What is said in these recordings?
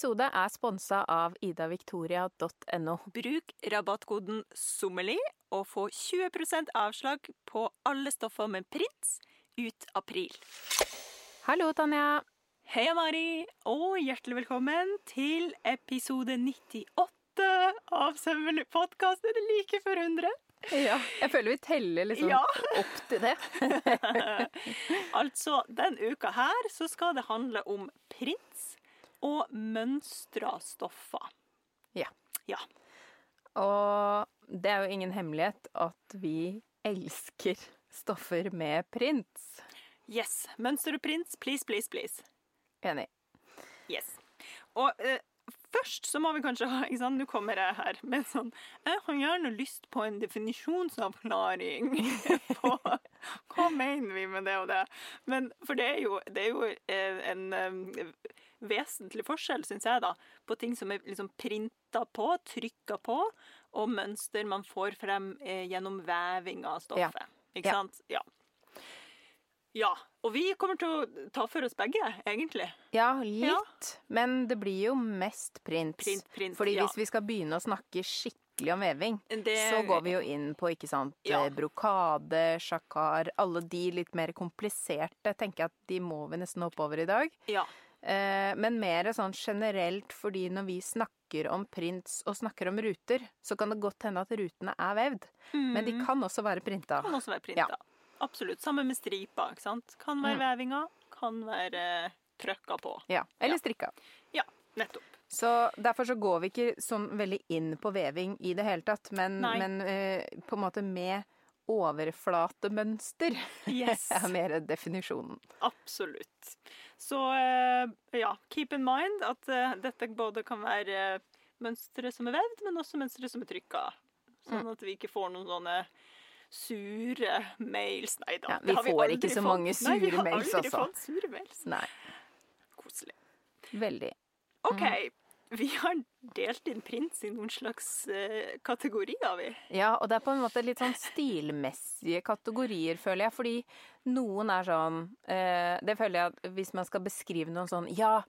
episode er sponsa av idaviktoria.no. Bruk rabattkoden SOMMERLI og få 20% avslag på alle stoffer med prins ut april. Hallo, Tanja. Hei, Mari, og hjertelig velkommen til episode 98 av Sømmelig podkast. Det er like før 100. Ja, jeg føler vi teller liksom Ja. opp til det. Altså, den uka her så skal det handle om prins og mønstra stoffer. Ja. Ja. Og det er jo ingen hemmelighet at vi elsker stoffer med prins. Yes. Mønster og prins, please, please, please. Enig. Yes. Og eh, først så må vi kanskje ha ikke sant? Nå kommer jeg her med sånn Jeg har gjerne lyst på en definisjonsavklaring på hva mener vi med det og det. Men for det er jo, det er jo eh, en eh, vesentlig forskjell, syns jeg, da, på ting som er liksom printa på, trykka på, og mønster man får frem eh, gjennom veving av stoffet. Ikke Ja. sant? Ja. Ja. Og vi kommer til å ta for oss begge, egentlig. Ja, litt. Men det blir jo mest print. Print, print, Fordi ja. hvis vi skal begynne å snakke skikkelig om veving, Det- så går vi jo inn på ikke sant, Ja. eh, brokade, sjakar Alle de litt mer kompliserte tenker jeg at de må vi nesten hoppe over i dag. Ja. Eh, men mer sånn generelt fordi når vi snakker om prints og snakker om ruter, så kan det godt hende at rutene er vevd. Men de kan også være printa. Kan også være printa. Ja. Absolutt. Sammen med striper. ikke sant? Kan være vevinga, kan være trøkka på. Ja. Eller strikka. Ja, nettopp. Så derfor så går vi ikke sånn veldig inn på veving i det hele tatt, men, men uh, på en måte med overflatemønster Yes. er mer definisjonen. Absolutt. Så eh, ja, keep in mind at eh, dette både kan være uh, mønstre som er vevd, men også mønstre som er trykka. Sånn Mm. at vi ikke får noen sånne sure mails. Nei da. Ja, vi har får ikke så fått. mange Nei, vi har aldri altså. fått sure mails. Nei, Koselig. veldig. OK. Mm. Vi har delt inn prins i noen slags uh, kategorier, vi. Ja, og det er på en måte litt sånn stilmessige kategorier, føler jeg. Fordi noen er sånn uh, Det føler jeg at hvis man skal beskrive noen sånn Ja,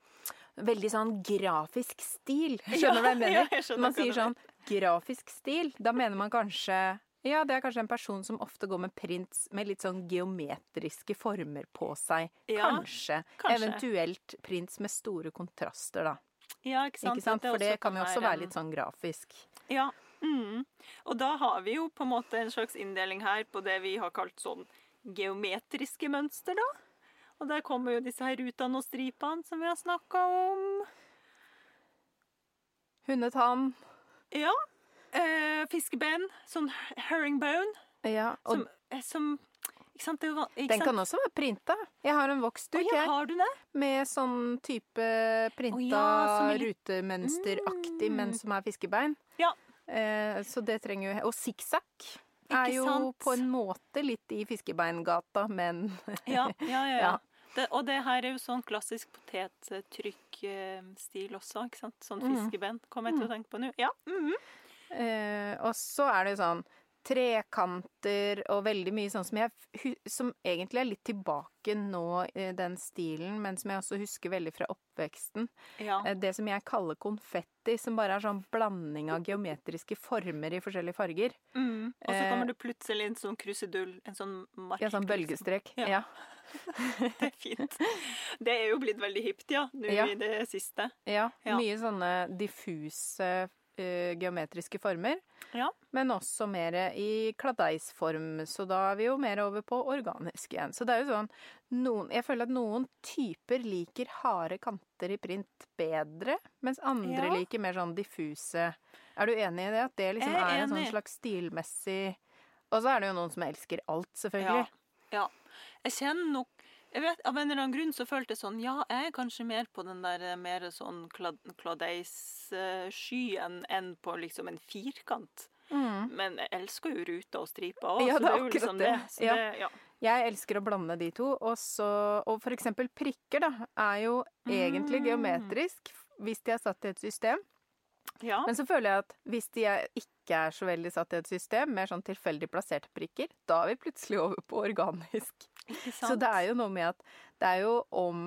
veldig sånn grafisk stil. Skjønner du hva jeg mener? Ja, jeg man sier sånn grafisk stil, da mener man kanskje ja, det er kanskje en person som ofte går med prints med litt sånn geometriske former på seg. Ja, kanskje. kanskje. Eventuelt prints med store kontraster, da. Ja, ikke sant? Ikke sant? For det kan jo også være litt sånn grafisk. Ja. Mm. Og da har vi jo på en måte en slags inndeling her på det vi har kalt sånn geometriske mønster, da. Og der kommer jo disse her rutene og stripene som vi har snakka om. Hundetann. Ja. Eh, fiskeben. Sånn herringbone. Ja, og Som, eh, som sant? Ikke Den kan også være printa. Jeg har en voksduk oh, ja, jeg, har du det? med sånn type printa oh, ja, rutemønsteraktig, mm. men som er fiskebein. Ja. Eh, så det trenger jo Og sikksakk er jo sant? på en måte litt i fiskebeingata, men Ja, ja, ja. Det, og det her er jo sånn klassisk potettrykkstil også, ikke sant? Sånn fiskebein fiskeben, kommer jeg til å tenke på nå. Ja. mhm. eh, Og så er det jo sånn trekanter og veldig mye sånn som jeg Som egentlig er litt tilbake nå, den stilen, men som jeg også husker veldig fra oppveksten. ja. Eh, Det som jeg kaller konfetti, som bare er sånn blanding av geometriske former i forskjellige farger. Mm. Og så Eh, kommer det plutselig en sånn krusedull, en sånn mark. Ja, sånn liksom. bølgestrek. Ja. Ja. Det er fint. Det er jo blitt veldig hipt, ja, nå Ja. i det siste. ja. Mye sånne diffuse eh, geometriske former. Ja. Men også mer i kladeisform, så da er vi jo mer over på organisk igjen. Så det er jo sånn noen, Jeg føler at noen typer liker harde kanter i print bedre, mens andre Ja. liker mer sånn diffuse. Er du enig i det? At det liksom er er en sånn slags stilmessig Og så er det jo noen som elsker alt, Ja. selvfølgelig. ja. Jeg kjenner nok jeg vet, Av en eller annen grunn så føltes det sånn Ja, jeg er kanskje mer på den der eh, mer sånn klad, kladeisskyen enn på liksom en firkant. Men jeg elsker jo ruter og striper òg, Mm. Ja, så det er jo liksom det. det. Så Ja. det ja. Jeg elsker å blande de to. Og, så, og for eksempel prikker, da, er jo egentlig Mm. geometrisk hvis de er satt i et system. ja. Men så føler jeg at hvis de ikke er så veldig satt i et system, mer sånn tilfeldig plasserte prikker, da er vi plutselig over på organisk. Ikke Så det er jo noe med at det er jo om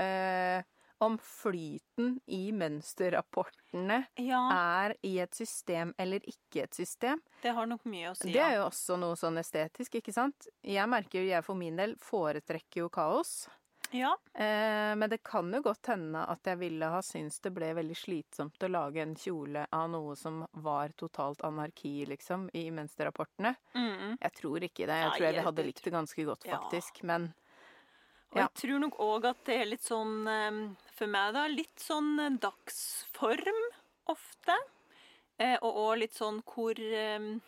eh, om flyten i mønsterrapportene Ja, er i et system eller ikke et system. det har nok mye å si. Det er jo også noe sånn estetisk, ikke sant? Jeg merker jo, jeg for min del foretrekker jo kaos. Ja, Eh, men det kan jo godt hende at jeg ville ha syntes det ble veldig slitsomt å lage en kjole av noe som var totalt anarki, liksom, i mønsterrapportene. mm. Jeg tror ikke det. Jeg tror jeg hadde likt det ganske godt, Ja. faktisk. Men Og jeg tror nok òg at det er litt sånn, eh, for meg da, litt sånn eh, dagsform ofte. Eh, Og òg litt sånn hvor eh,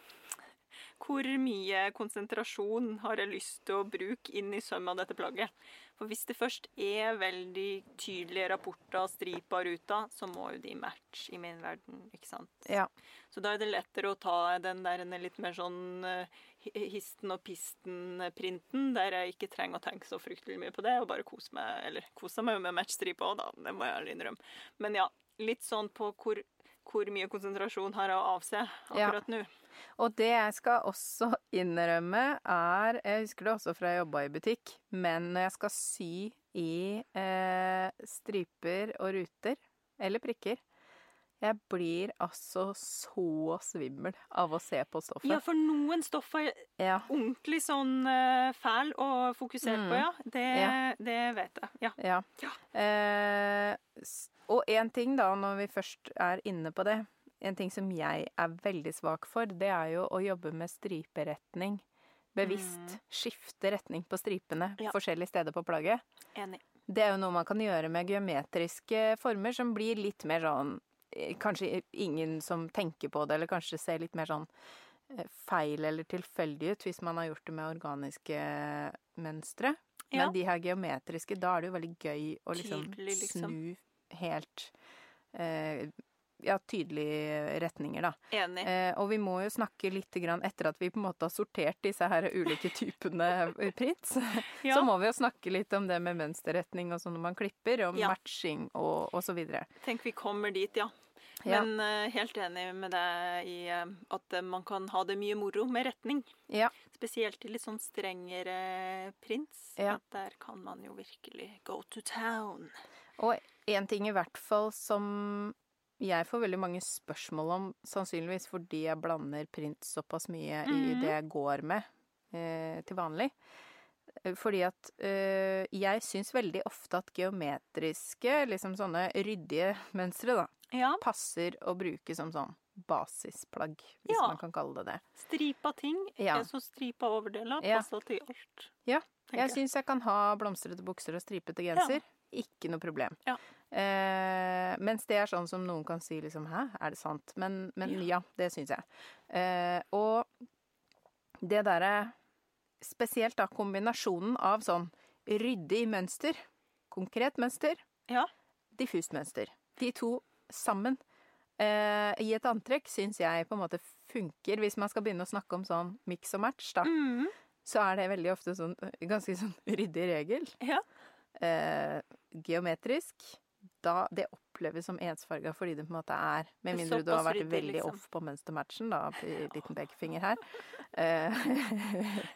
Hvor mye konsentrasjon har jeg lyst til å bruke inn i sømmen av dette plagget? For hvis det først er veldig tydelige rapporter, striper og ruter, så må jo de matche i min verden, ikke sant? ja. Så da er det lettere å ta den der en litt mer sånn eh, histen og pisten-printen, der jeg ikke trenger å tenke så fryktelig mye på det, og bare kose meg, eller kose meg jo med matchstripa òg, da, det må jeg innrømme. Men ja, litt sånn på hvor, hvor mye konsentrasjon har jeg å avse Ja. akkurat nå. Og det jeg skal også innrømme, er Jeg husker det også fra jeg jobba i butikk, men når jeg skal sy i eh, striper og ruter, eller prikker Jeg blir altså så svimmel av å se på stoffet. Ja, for noen stoffer er Ja. ordentlig sånn uh, fæl å fokusere Mm. på, ja. Det, Ja. det vet jeg. Ja. ja. Eh, og én ting, da, når vi først er inne på det En ting som jeg er veldig svak for, det er jo å jobbe med striperetning. Bevisst skifte retning på stripene Mm. Forskjellige steder på plagget. Enig. Det er jo noe man kan gjøre med geometriske former som blir litt mer sånn eh, Kanskje ingen som tenker på det, eller kanskje ser litt mer sånn eh, feil eller tilfeldig ut hvis man har gjort det med organiske mønstre. Ja. Men de her geometriske, da er det jo veldig gøy å liksom, Tydelig, liksom. snu helt eh, Ja, tydelige retninger, da. Enig. Eh, og vi må jo snakke litt grann etter at vi på en måte har sortert disse her ulike typene eh, prints. Ja. Så må vi jo snakke litt om det med mønsterretning og sånn når man klipper, om Ja. matching og, og så videre. Tenk vi kommer dit, ja. Ja. Men uh, helt enig med deg i uh, at eh, man kan ha det mye moro med retning. Ja. Spesielt i litt sånn strengere prins. Ja. At der kan man jo virkelig go to town. Og en ting i hvert fall som jeg får veldig mange spørsmål om, sannsynligvis fordi jeg blander print såpass mye i Mhm. det jeg går med eh, til vanlig. Fordi at eh, jeg syns veldig ofte at geometriske, liksom sånne ryddige mønstre, da, Ja. passer å bruke som sånn basisplagg, hvis Ja. man kan kalle det det. Stripa ting. Ja. Så stripa overdeler passer til alt. Ja, Jeg syns jeg kan ha blomstrete bukser og stripete genser. Ikke noe problem. Ja. Eh, mens det er sånn som noen kan si liksom Hæ, er det sant? Men, men ja. det syns jeg. Eh, og det derre Spesielt da kombinasjonen av sånn ryddig mønster, konkret mønster, Ja. diffust mønster. De to sammen eh, i et antrekk syns jeg på en måte funker. Hvis man skal begynne å snakke om sånn mix og match, da Mm. så er det veldig ofte sånn ganske sånn ryddig regel. Ja. Eh, geometrisk. Da det oppleves som ensfarga fordi det på en måte er Med mindre du har vært ryddig, veldig liksom. off på mønstermatchen, da. Liten pekefinger her. Eh,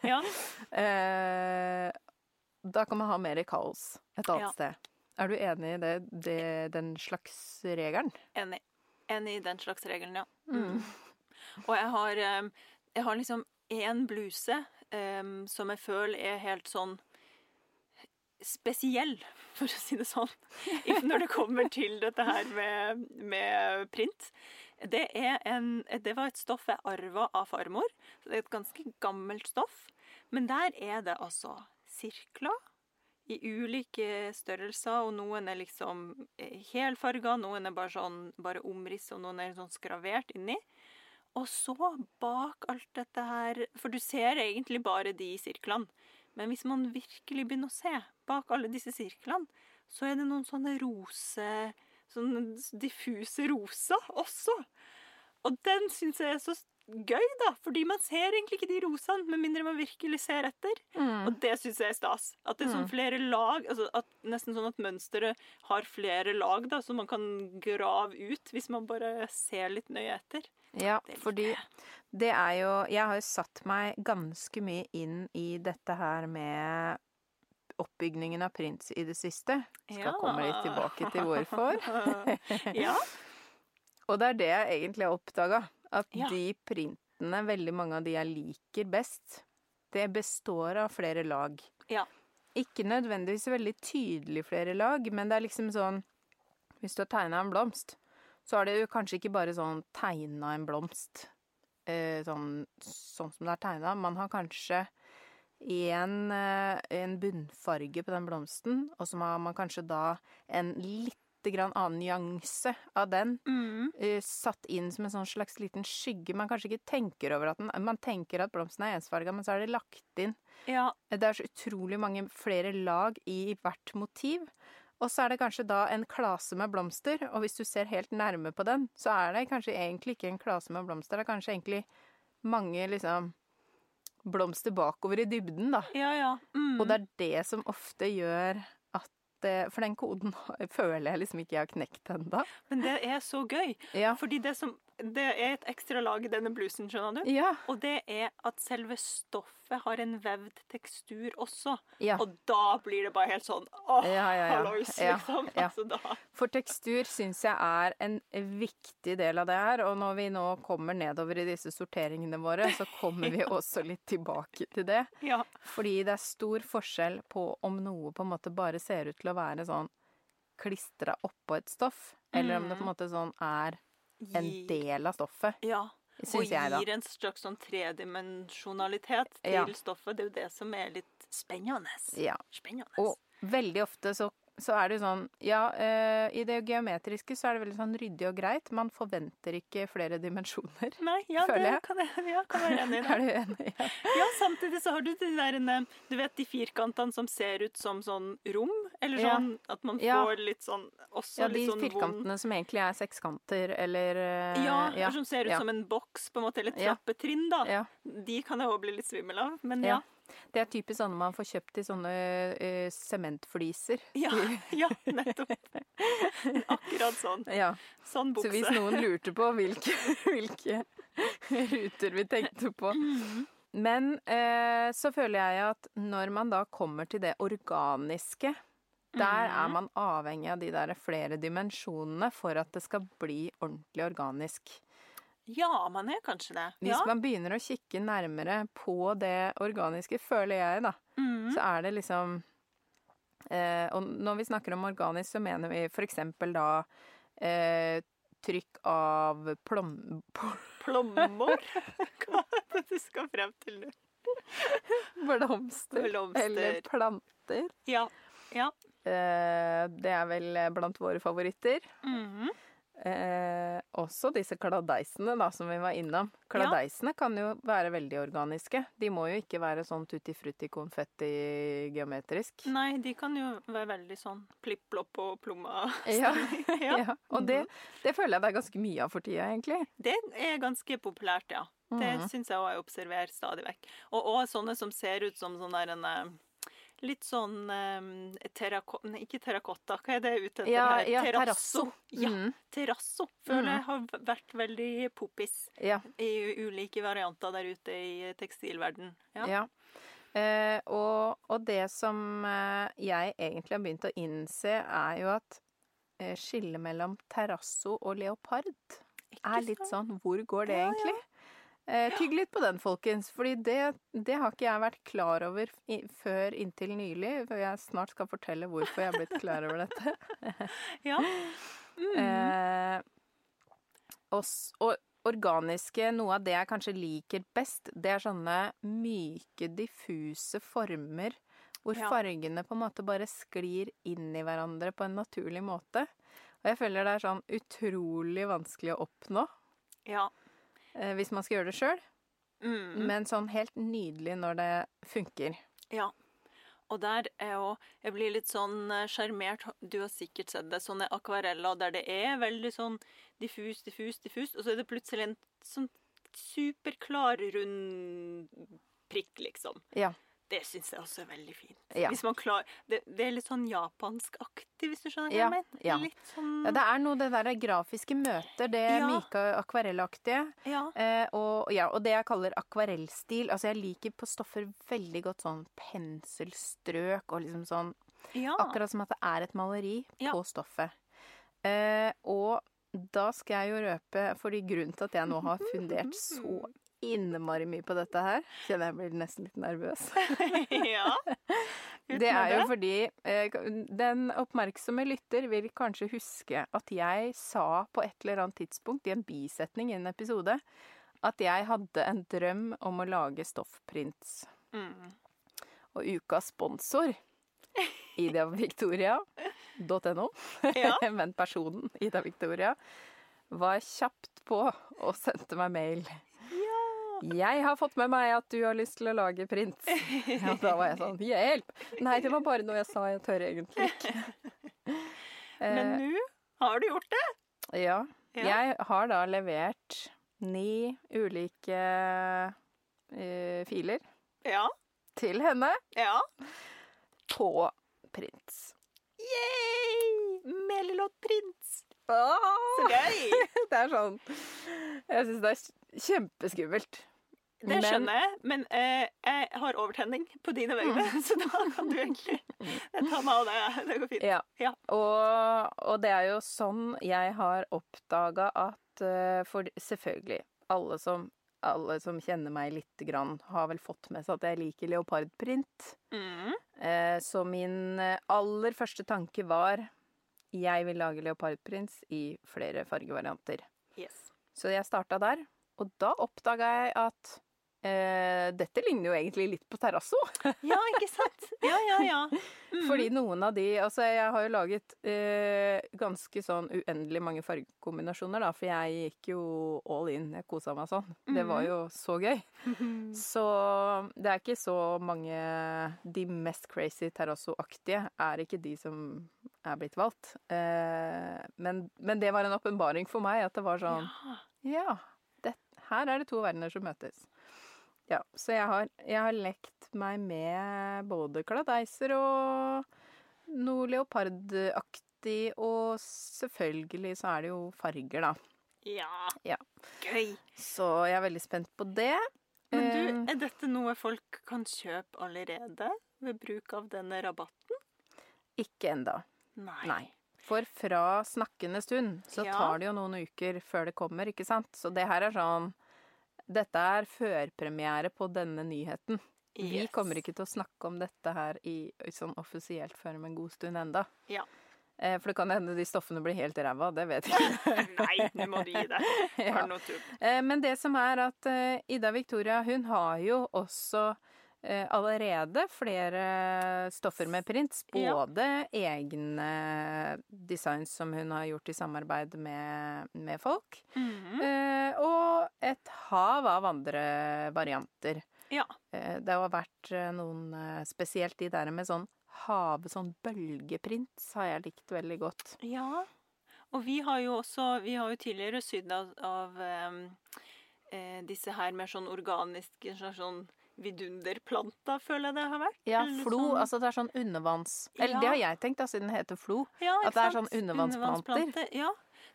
ja. eh, da kan man ha mer kaos et annet Ja. sted. Er du enig i det, det, den slags regelen? Enig. Enig i den slags regelen, ja. Mm. Og jeg har, eh, jeg har liksom én bluse um, som jeg føler er helt sånn spesiell, for å si det sånn, når det kommer til dette her med, med print. Det, er en, det var et stoff jeg arva av farmor. Så det er et ganske gammelt stoff. Men der er det altså sirkler i ulike størrelser, og noen er liksom helfarga, noen er bare sånn bare omriss, og noen er sånn skravert inni. Og så bak alt dette her For du ser egentlig bare de sirklene. Men hvis man virkelig begynner å se bak alle disse sirklene, så er det noen sånne rose Sånne diffuse roser også. Og den syns jeg er så gøy, da. Fordi man ser egentlig ikke de rosene, med mindre man virkelig ser etter. Mm. Og det syns jeg er stas. At det er sånn Mm. flere lag. Altså at, nesten sånn at mønsteret har flere lag, da, så man kan grave ut hvis man bare ser litt nøye etter. Ja, Det fordi det er jo Jeg har jo satt meg ganske mye inn i dette her med oppbygningen av prins i det siste. Skal Ja. komme litt tilbake til hvorfor. ja. Og det er det jeg egentlig har oppdaga. At Ja. de printene, veldig mange av de jeg liker best, det består av flere lag. Ja. Ikke nødvendigvis veldig tydelig flere lag, men det er liksom sånn Hvis du har tegna en blomst, så er det jo kanskje ikke bare sånn tegna en blomst eh, sånn, sånn som det er tegna. Man har kanskje en, eh, en bunnfarge på den blomsten, og så har man kanskje da en litt grann annen nyanse av den Mm. eh, satt inn som en sånn slags liten skygge. Man kanskje ikke tenker over at den Man tenker at blomsten er ensfarga, men så er det lagt inn. ja. Det er så utrolig mange flere lag i hvert motiv. Og så er det kanskje da en klase med blomster, og hvis du ser helt nærme på den, så er det kanskje egentlig ikke en klase med blomster, det er kanskje egentlig mange liksom blomster bakover i dybden, da. Ja, ja. Mm. Og det er det som ofte gjør det, For den koden føler jeg liksom ikke jeg har knekt ennå. Men det er så gøy. Ja. Fordi det, som, det er et ekstra lag i denne blusen, skjønner du. Ja. Og det er at selve stoffet har en vevd tekstur også. ja. Og da blir det bare helt sånn åh, Ja, ja, ja. hallois, liksom. Altså. For tekstur syns jeg er en viktig del av det her, og når vi nå kommer nedover i disse sorteringene våre, så kommer vi også litt tilbake til det. Ja. Fordi det er stor forskjell på om noe på en måte bare ser ut til å være sånn klistra oppå et stoff, eller om det på en måte sånn er en del av stoffet, Ja. Og gir en slags sånn tredimensjonalitet til Ja. stoffet. Det er jo det som er litt spennende. Ja. Spennende. Og veldig ofte så, så er det jo sånn Ja, eh, i det geometriske så er det veldig sånn ryddig og greit. Man forventer ikke flere dimensjoner. Nei, ja, føler det jeg. kan jeg, ja, kan være enig i. Er du enig? Ja. Ja, samtidig så har du de der eh, Du vet de firkantene som ser ut som sånn rom? Eller Ja. sånn at man Ja. får litt sånn Også Ja, de litt sånn vond firkantene som egentlig er sekskanter, eller eh, Ja, som ser ut ja. som en boks, på en måte, eller et Ja. trappetrinn, da. ja. De kan jeg òg bli litt svimmel av, men Ja. ja. Det er typisk sånne man får kjøpt i sånne eh, sementfliser. Ja, ja nettopp. Akkurat sånn. Ja. Sånn Så hvis noen lurte på hvilke, hvilke ruter vi tenkte på Mhm. Men eh, så føler jeg at når man da kommer til det organiske, der er Mhm. man avhengig av de der flere dimensjonene for at det skal bli ordentlig organisk. Ja, man er kanskje det. Hvis Ja. man begynner å kikke nærmere på det organiske, føler jeg, da, mm. så er det liksom eh, Og når vi snakker om organisk, så mener vi for eksempel da eh, trykk av plom... Plommer? Hva er det du skal frem til nå? blomster. Blomster. Eller planter. Ja. Ja. Eh, det er vel blant våre favoritter. Mhm. Eh, også disse kladeisene da, som vi var innom. Kladeisene kan jo være veldig organiske. De må jo ikke være sånn tutti frutti konfetti geometrisk. Nei, de kan jo være veldig sånn plipp-plopp og plomma. Ja. ja. Ja, og det, det føler jeg det er ganske mye av for tida, egentlig. Det er ganske populært, ja. Det Mhm. syns jeg òg jeg observerer stadig vekk. Og òg sånne som ser ut som sånn der en eh, Litt sånn um, terrakotta Nei, ikke terrakotta, hva er det ute etter Ja, her? ja, terrasso. Ja, Mm, terrasso føler Mhm. jeg har vært veldig poppis ja. i ulike varianter der ute i tekstilverden. Ja. Ja. Eh, og, og det som eh, jeg egentlig har begynt å innse, er jo at eh, skillet mellom terrasso og leopard er litt sånn Hvor går det Ja, ja. egentlig? Eh, tygg litt på den, folkens, fordi det, det har ikke jeg vært klar over i, før inntil nylig. For jeg snart skal fortelle hvorfor jeg har blitt klar over dette. Ja. Mm. Eh, og, og organiske, noe av det jeg kanskje liker best, det er sånne myke, diffuse former. Hvor Ja. fargene på en måte bare sklir inn i hverandre på en naturlig måte. Og jeg føler det er sånn utrolig vanskelig å oppnå ja. Eh, hvis man skal gjøre det sjøl. Mm. Men sånn helt nydelig når det funker. Ja. Og der er jo Jeg blir litt sånn eh, sjarmert. Du har sikkert sett det. Sånne akvareller der det er veldig sånn diffus, diffus, diffus, og så er det plutselig en sånn superklar, rund prikk, liksom. Ja. Det syns jeg også er veldig fint. Ja. Hvis man klar, det, det er litt sånn japanskaktig, hvis du skjønner hva Ja, jeg mener. ja. Litt sånn Ja, det er noe det der grafiske møter, det Ja. myke akvarellaktige. ja. Eh, og, ja, og det jeg kaller akvarellstil. Altså jeg liker på stoffer veldig godt sånn penselstrøk og liksom sånn. Akkurat som at det er et maleri på stoffet. Eh, og da skal jeg jo røpe, fordi grunnen til at jeg nå har fundert så innmari mye på dette her Kjenner jeg blir nesten litt nervøs. ja. Det er jo fordi eh, den oppmerksomme lytter vil kanskje huske at jeg sa på et eller annet tidspunkt i en bisetning i en episode at jeg hadde en drøm om å lage stoffprints. Mm. Og ukas sponsor, Ida Victoria.no, Ja. men personen Ida Victoria, var kjapt på og sendte meg mail. Jeg har fått med meg at du har lyst til å lage prins. Ja, da var jeg sånn Hjelp! Nei, det var bare noe jeg sa. Jeg tør egentlig ikke. Men Eh, nå har du gjort det. ja. Ja. Jeg har da levert ni ulike uh, filer Ja. til henne Ja. på prins. Yay! Melilot-prins. Så gøy! Det er sånn Jeg syns det er kjempeskummelt. Det Men- skjønner jeg, men eh, jeg har overtenning på dine vegne, så da kan du egentlig ta meg av det. Det går fint. Ja. Ja. Og, og det er jo sånn jeg har oppdaga at eh, For selvfølgelig, alle som, alle som kjenner meg lite grann, har vel fått med seg at jeg liker leopardprint. Mm. Eh, så min eh, aller første tanke var jeg vil lage leopardprins i flere fargevarianter. Yes. Så jeg starta der, og da oppdaga jeg at eh, dette ligner jo egentlig litt på terrasso. Ja, ikke sant? Ja, ja, ja. Mm. Fordi noen av de Altså, jeg har jo laget eh, ganske sånn uendelig mange fargekombinasjoner, da, for jeg gikk jo all in. Jeg kosa meg sånn. Det var jo så gøy. Så det er ikke så mange De mest crazy terrasso-aktige er ikke de som er blitt valgt. Eh, men, men det var en åpenbaring for meg, at det var sånn Ja. Ja, det, her er det to verdener som møtes. Ja, så jeg har, jeg har lekt meg med både kladeiser og noe leopardaktig, og selvfølgelig så er det jo farger, da. ja. Ja. Gøy. Så jeg er veldig spent på det. Men Eh, du, er dette noe folk kan kjøpe allerede ved bruk av denne rabatten? Ikke enda. Nei. Nei. For fra snakkende stund så Ja. tar det jo noen uker før det kommer, ikke sant? Så det her er sånn Dette er førpremiere på denne nyheten. Vi kommer ikke til å snakke om dette her i, sånn offisielt før om en god stund enda. Ja. Eh, for det kan hende de stoffene blir helt ræva, det vet jeg ikke. Nei, nå må du gi deg. Ja. Eh, men det som er at eh, Ida Victoria, hun har jo også allerede flere stoffer med prints. Ja. Både egne designs som hun har gjort i samarbeid med, med folk, Mhm. eh, og et hav av andre varianter. Ja. Eh, Det har vært eh, noen eh, Spesielt de der med sånn hav, sånn bølgeprints har jeg likt veldig godt. Ja. Og vi har jo også Vi har jo tidligere sydd av, av eh, disse her mer sånn organiske sånn, sånn vidunderplanta, føler jeg det har vært. Ja, flo. sånn- Altså det er sånn undervanns... Eller Ja. det har jeg tenkt, da, siden det heter flo. ja, at det er sånn undervannsplanter. Ja.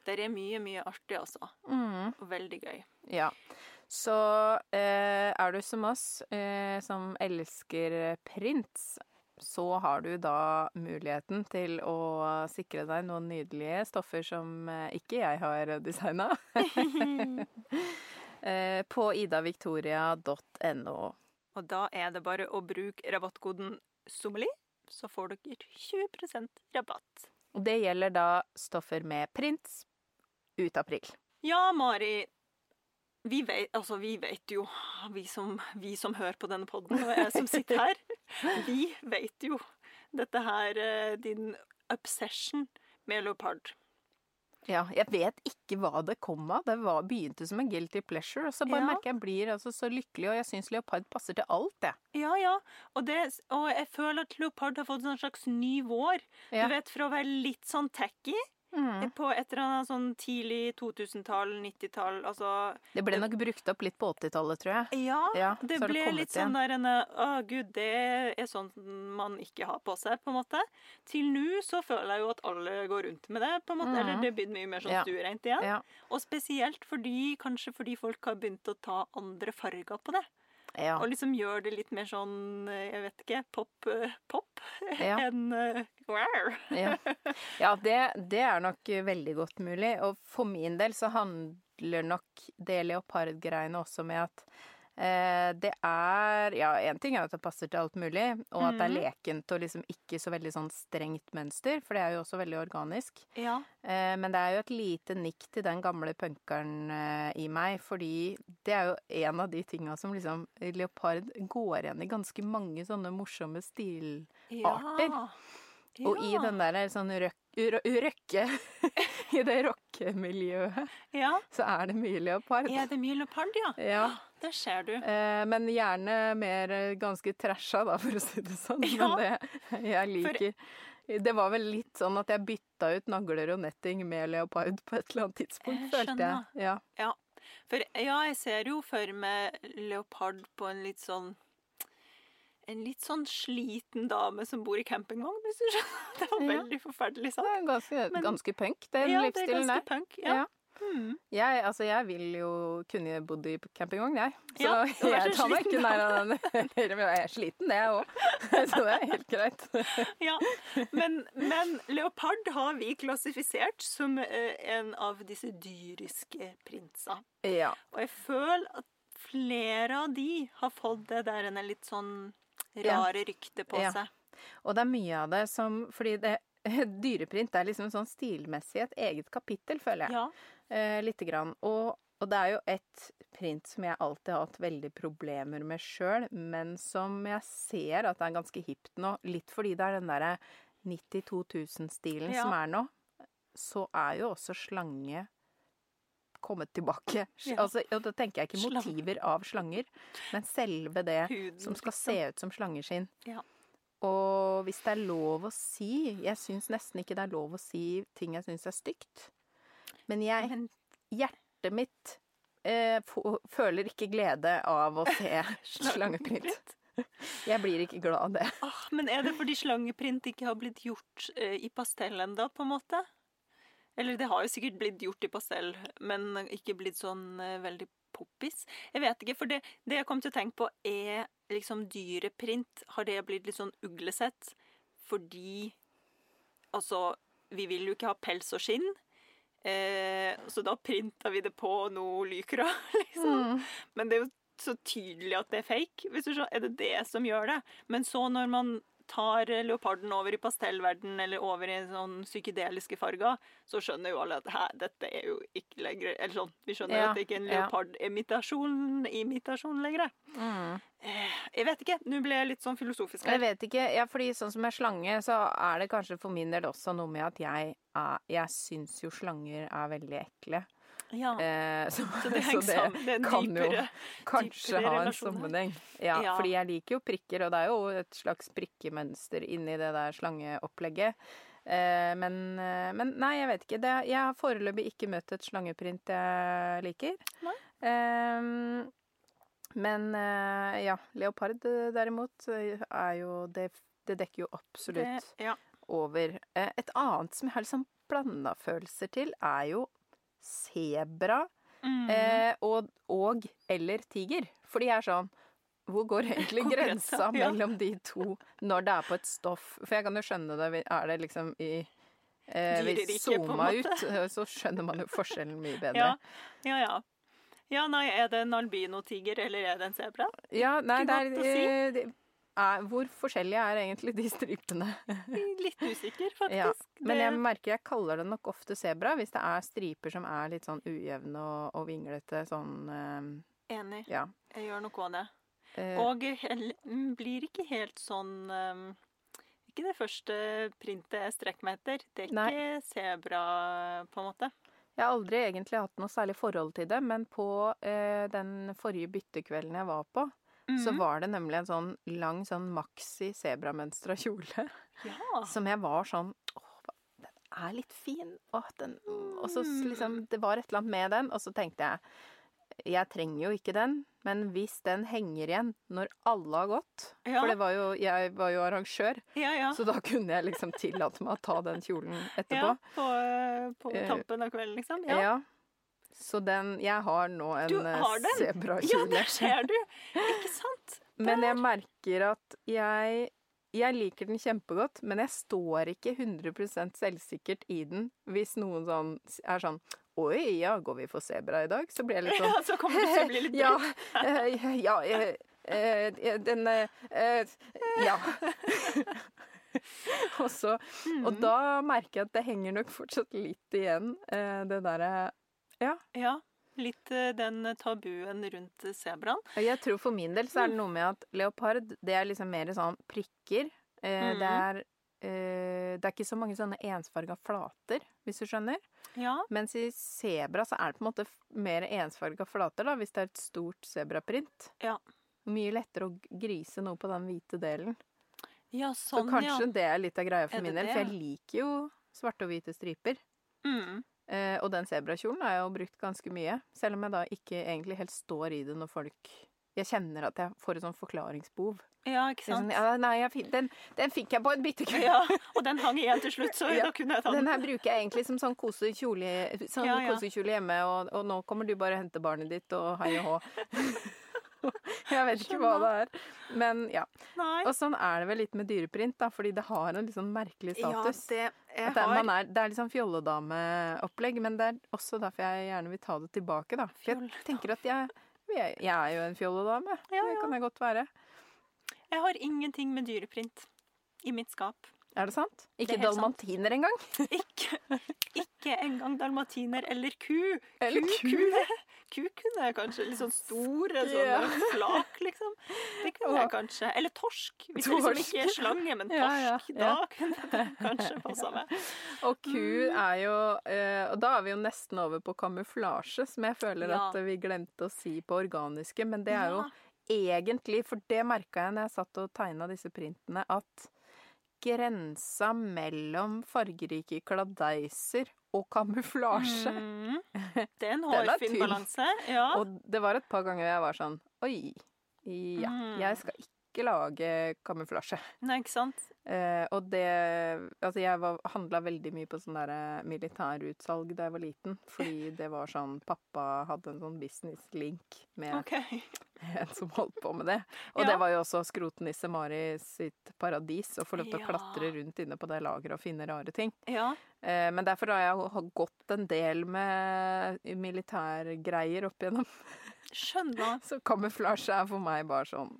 Der er mye, mye artig, altså. Mm, Og veldig gøy. ja. Så eh, er du som oss, eh, som elsker prints, så har du da muligheten til å sikre deg noen nydelige stoffer som eh, ikke jeg har designa. eh, på idavictoria.no. Og da er det bare å bruke rabattkoden SOMMELI, så får dere 20 rabatt. Og det gjelder da stoffer med prints ut april. Ja, Mari. Vi vet, altså, vi vet jo, vi som, vi som hører på denne podden, og jeg som sitter her, vi vet jo dette her, eh, din obsession med leopard. Ja, jeg vet ikke hva det kom av. Det var, begynte som en guilty pleasure, og så bare Ja. merker jeg blir altså så lykkelig, og jeg syns leopard passer til alt, jeg. Ja, ja. Og, det, og jeg føler at leopard har fått en slags ny vår. Ja. Du vet, fra å være litt sånn tacky Mm. På et eller annet sånn tidlig 2000-tall, 90-tall, altså Det ble nok brukt opp litt på 80-tallet, tror jeg. Ja, Ja, det det ble kommet litt sånn der en Å, gud, det er sånn man ikke har på seg, på en måte. Til nå så føler jeg jo at alle går rundt med det, på en måte. Mm. Eller det begynner mye mer sånn Ja. stuereint igjen. Ja. Og spesielt fordi, kanskje fordi folk har begynt å ta andre farger på det. Ja. Og liksom gjør det litt mer sånn, eh, jeg vet ikke, pop, eh, Ja. enn eh, wow. Ja, ja det, det er nok veldig godt mulig. Og for min del så handler nok det leopardgreiene også med at det er Ja, én ting er at det passer til alt mulig, og at det er Mhm. lekent og liksom ikke så veldig sånn strengt mønster, for det er jo også veldig organisk. Ja. Eh, men det er jo et lite nikk til den gamle punkeren eh, i meg, fordi det er jo en av de tinga som liksom Leopard går igjen i ganske mange sånne morsomme stilarter. Ja. Ja. Og i den der sånn røk, røkke I det rockemiljøet Ja. så er det mye leopard. Er det mye leopard, ja? Ja. Der ser du. Eh, men gjerne mer eh, ganske trasha, da, for å si det sånn. Ja. Men det jeg liker Det var vel litt sånn at jeg bytta ut nagler og netting med leopard på et eller annet tidspunkt, Jeg følte jeg. Ja. Ja. For ja, jeg ser jo for meg leopard på en litt sånn En litt sånn sliten dame som bor i campingvogn, hvis du skjønner. Det var Ja. veldig forferdelig Det sagt. er ganske, Men- ganske punk, den Ja, det er ganske der. punk. Ja. Ja. Mm. Jeg, altså, jeg vil jo kunne bodd i campingvogn, jeg. Så Ja, jeg tar meg ikke nær av den. Jeg er sliten, det, jeg òg. Så det er helt greit. ja. Men, men leopard har vi klassifisert som eh, en av disse dyriske prinser. Ja. Og jeg føler at flere av de har fått det der en litt sånn rare rykte på Ja. seg. Og det er mye av det som Fordi det, dyreprint er liksom sånn stilmessig et eget kapittel, føler jeg. Ja. Eh, lite grann. Og, og det er jo et print som jeg alltid har hatt veldig problemer med sjøl, men som jeg ser at det er ganske hipt nå. Litt fordi det er den derre 92 000-stilen Ja. som er nå. Så er jo også slange kommet tilbake. Ja. Altså, og da tenker jeg ikke motiver av slanger, men selve det Huden, som skal se ut som slangeskinn. Ja. Og hvis det er lov å si Jeg syns nesten ikke det er lov å si ting jeg syns er stygt. Men jeg, hjertet mitt eh, føler ikke glede av å se slangeprint. Jeg blir ikke glad av det. Ah, men er det fordi slangeprint ikke har blitt gjort eh, i pastell ennå, på en måte? Eller det har jo sikkert blitt gjort i pastell, men ikke blitt sånn eh, veldig poppis. Jeg vet ikke, for det, det jeg kom til å tenke på, er liksom dyreprint. Har det blitt litt sånn uglesett fordi Altså, vi vil jo ikke ha pels og skinn. Eh, så da printa vi det på noe lykra, liksom. Men det er jo så tydelig at det er fake. Hvis du skjønner, er det det som gjør det? Men så når man tar leoparden over i pastellverden eller over i sånn psykedeliske farger, så skjønner jo alle at hæ, dette er jo ikke lenger Eller sånn, vi skjønner Ja, at det ikke er en leopardimitasjon imitasjon lenger. Mm. jeg vet ikke. Nå ble jeg litt sånn filosofisk Jeg vet ikke. Ja, fordi sånn som med slange, så er det kanskje for min del også noe med at jeg, er, jeg syns jo slanger er veldig ekle. Ja. Eh, så, Så det så. Det en kan jo kanskje ha en sammenheng. Ja, Ja. fordi jeg liker jo prikker, og det er jo et slags prikkemønster inni det der slangeopplegget. Eh, men, eh, men nei, jeg vet ikke. Det, jeg har foreløpig ikke møtt et slangeprint jeg liker. Nei. Eh, men ja, leopard eh, derimot eh, er jo Det, det dekker jo absolutt Det, ja. over. Et annet som jeg har liksom blanda følelser til, er jo sebra Mm. eh, og, og eller tiger. For de er sånn Hvor går egentlig grensa ja. mellom de to når det er på et stoff? For jeg kan jo skjønne det. Er det liksom i eh, Hvis zooma ut, eh, så skjønner man jo forskjellen mye bedre. Ja, ja, ja. Ja, nei, er det en albinotiger, eller er det en sebra? Ja, nei, det er, si. Er Hvor forskjellige er egentlig de stripene? Litt usikker, Ja, faktisk. Men jeg merker jeg kaller det nok ofte sebra hvis det er striper som er litt sånn ujevne og, og vinglete. Sånn eh, Enig. ja. Jeg gjør noe av det. Eh, Og mm, blir ikke helt sånn um, Ikke det første printet jeg strekker meg etter. Det er Nei. ikke sebra, på en måte. Jeg har aldri egentlig hatt noe særlig forhold til det, men på eh, den forrige byttekvelden jeg var på, så Mhm. var det nemlig en sånn lang sånn maxi sebramønstra kjole Ja. som jeg var sånn er litt fin. Og, den, og så liksom Det var et eller annet med den, og så tenkte jeg jeg trenger jo ikke den, men hvis den henger igjen når alle har gått Ja. For det var jo, jeg var jo arrangør, Ja, ja. så da kunne jeg liksom tillate meg å ta den kjolen ja etterpå. på, eh, på Eh, tampen av kvelden, liksom. Ja. Ja, Så den Jeg har nå en eh, den? ja det der ser du! Ikke sant? Men jeg merker at jeg jeg liker den kjempegodt, men jeg står ikke 100% selvsikkert i den hvis noen sånn er sånn Oi, ja, går vi for sebra i dag? Så blir jeg litt sånn Ja, så kommer du til å bli litt Ja, eh, ja eh, eh, Den Ja. og så Mm. Og da merker jeg at det henger nok fortsatt litt igjen, det derre Ja. Litt eh, den tabuen rundt sebraen. Jeg tror for min del så er det noe med at leopard, det er liksom mer sånn prikker. Mhm. Det er eh, Det er ikke så mange sånne ensfarga flater, hvis du skjønner. Ja. Mens i sebra så er det på en måte mer ensfarga flater, da, hvis det er et stort sebraprint. Ja. Mye lettere å grise noe på den hvite delen. ja, sånn, Så kanskje det er litt av greia for min del, for jeg liker jo svarte og hvite striper. ja. Mm. Eh, og den sebrakjolen har jeg jo brukt ganske mye, selv om jeg da ikke egentlig helt står i det når folk Jeg kjenner at jeg får et sånn forklaringsbehov. Ja, ikke er sant? Sånn, ja, nei, jeg, fin- den, den fikk jeg på en bitte kveld. Ja, og den hang igjen til slutt, så Ja. da kunne jeg ta Den den. her bruker jeg egentlig som sånn kosekjole, sånn Ja, kosekjole hjemme, og, og nå kommer du bare og henter barnet ditt, og hei og hå. jeg vet ikke hva det er. Men ja. Nei. Og sånn er det vel litt med dyreprint, da, fordi det har en litt sånn merkelig status. Ja, det er, har er, det er litt sånn fjolledameopplegg, men det er også derfor jeg gjerne vil ta det tilbake, da. For jeg tenker at jeg, jeg, jeg er jo en fjolledame. Ja, Det kan jeg godt være. Jeg har ingenting med dyreprint i mitt skap. Er det sant? Ikke det helt sant. dalmatiner engang? Ikke, ikke engang dalmatiner eller ku. Eller ku, ku. Kunne, ku kunne jeg kanskje. Litt sånn store Ja. sånne flak, liksom. Det kunne jeg kanskje. Eller torsk. Hvis det liksom ikke er slange, men Ja, ja, torsk. ja. Da kunne det kanskje passa meg. Og ku er jo eh, Og da er vi jo nesten over på kamuflasje, som jeg føler at vi glemte å si på organiske. Men det er jo egentlig, for det merka jeg når jeg satt og tegna disse printene, at grensa mellom fargerike kladeiser og kamuflasje Mm. Det er en hårfin balanse. Ja. Og det var et par ganger jeg var sånn Oi. Ja, Mm. jeg skal ikke lage kamuflasje. Nei, ikke sant? Eh, og det Altså, jeg var- handla veldig mye på sånn derre militærutsalg da jeg var liten. Fordi det var sånn Pappa hadde en sånn business-link med okay. en som holdt på med det. Og Ja. det var jo også Skrotnisse Mari sitt paradis, å få lov til å klatre rundt inne på det lageret og finne rare ting. Ja. Eh, men derfor har jeg gått en del med militærgreier opp igjennom. Skjønner. Så kamuflasje er for meg bare sånn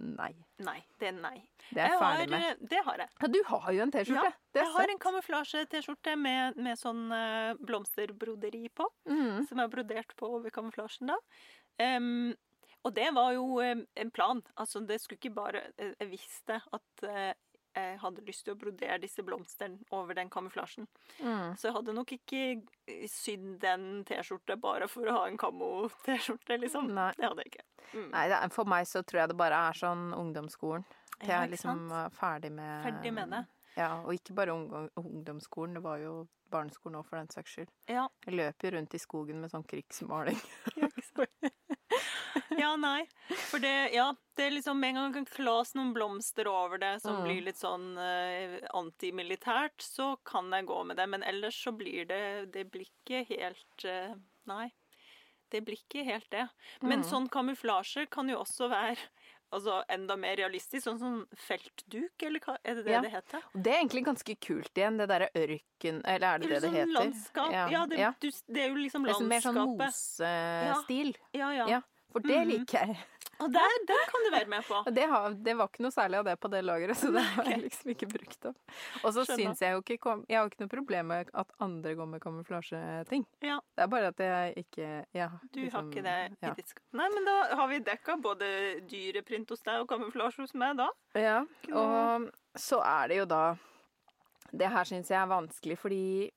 Nei. Nei, det er nei. Det er jeg ferdig har, med. eh, det har jeg. Ja, du har jo en T-skjorte. Ja, Jeg har en kamuflasje-T-skjorte med, med sånn eh, blomsterbroderi på, Mm. som er brodert på over kamuflasjen da. Um, og det var jo en plan. Altså, det skulle ikke bare eh, Jeg visste at eh, jeg hadde lyst til å brodere disse blomstene over den kamuflasjen. Mm. Så jeg hadde nok ikke sydd den T-skjorte bare for å ha en kamo-T-skjorte, liksom. Nei. Det hadde jeg ikke. Mm. Nei, for meg så tror jeg det bare er sånn ungdomsskolen. Til Ja, jeg liksom er ferdig med Ferdig med det. Ja, og ikke bare ungdomsskolen, det var jo barneskolen òg, for den saks skyld. Ja. Jeg løper jo rundt i skogen med sånn krigsmaling. Ja, ikke sant? ja, nei. For det, ja, det er liksom Med en gang det kan klas noen blomster over det som Mm. blir litt sånn eh, antimilitært, så kan jeg gå med det. Men ellers så blir det Det blir ikke helt eh, Nei. Det blir ikke helt det. Men Mm. sånn kamuflasje kan jo også være altså, enda mer realistisk. Sånn som feltduk, eller hva er det det Ja. det heter? Og det er egentlig ganske kult igjen, det derre ørken Eller er det det det sånn heter? landskap. Ja, det, ja. Du, det er jo liksom landskapet. Det er mer sånn mosestil. Ja, ja. Ja. For det Mhm. liker jeg. Og der, den kan du være med på. Det, har, det var ikke noe særlig av det på det lageret, så det har jeg liksom ikke brukt opp. Og så syns jeg jo ikke kom, Jeg har jo ikke noe problem med at andre går med kamuflasjeting. Ja. Det er bare at jeg ikke ja, Du liksom, har ikke det i ja. ditt skap. Nei, men da har vi dekka både dyreprint hos deg og kamuflasje hos meg, da. Ja, og så er det jo da Det her syns jeg er vanskelig, fordi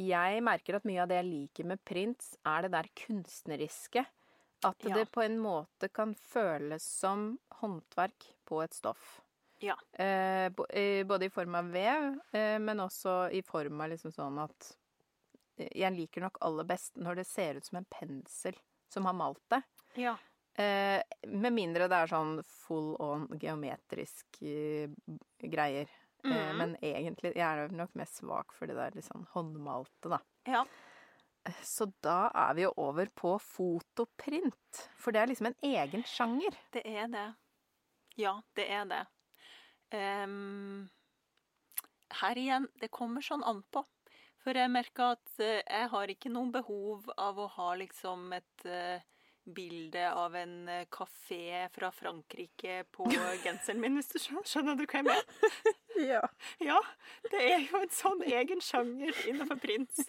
jeg merker at mye av det jeg liker med prints, er det der kunstneriske. At Ja. det på en måte kan føles som håndverk på et stoff. Ja. Eh, både i form av vev, eh, men også i form av liksom sånn at eh, Jeg liker nok aller best når det ser ut som en pensel som har malt det. Ja. Eh, med mindre det er sånn full on geometrisk eh, greier. Eh, Mhm. men egentlig jeg er nok mest svak for det der sånn håndmalte, da. Ja. Eh, Så da er vi jo over på fotoprint. For det er liksom en egen sjanger. Det er det. Ja, det er det. Um, her igjen, det kommer sånn an på. For jeg merker at eh, jeg har ikke noe behov av å ha liksom et eh, bilde av en uh, kafé fra Frankrike på genseren min, hvis du skjønner, skjønner du hva jeg mener? Ja. Ja, det er jo en sånn egen sjanger innenfor prins.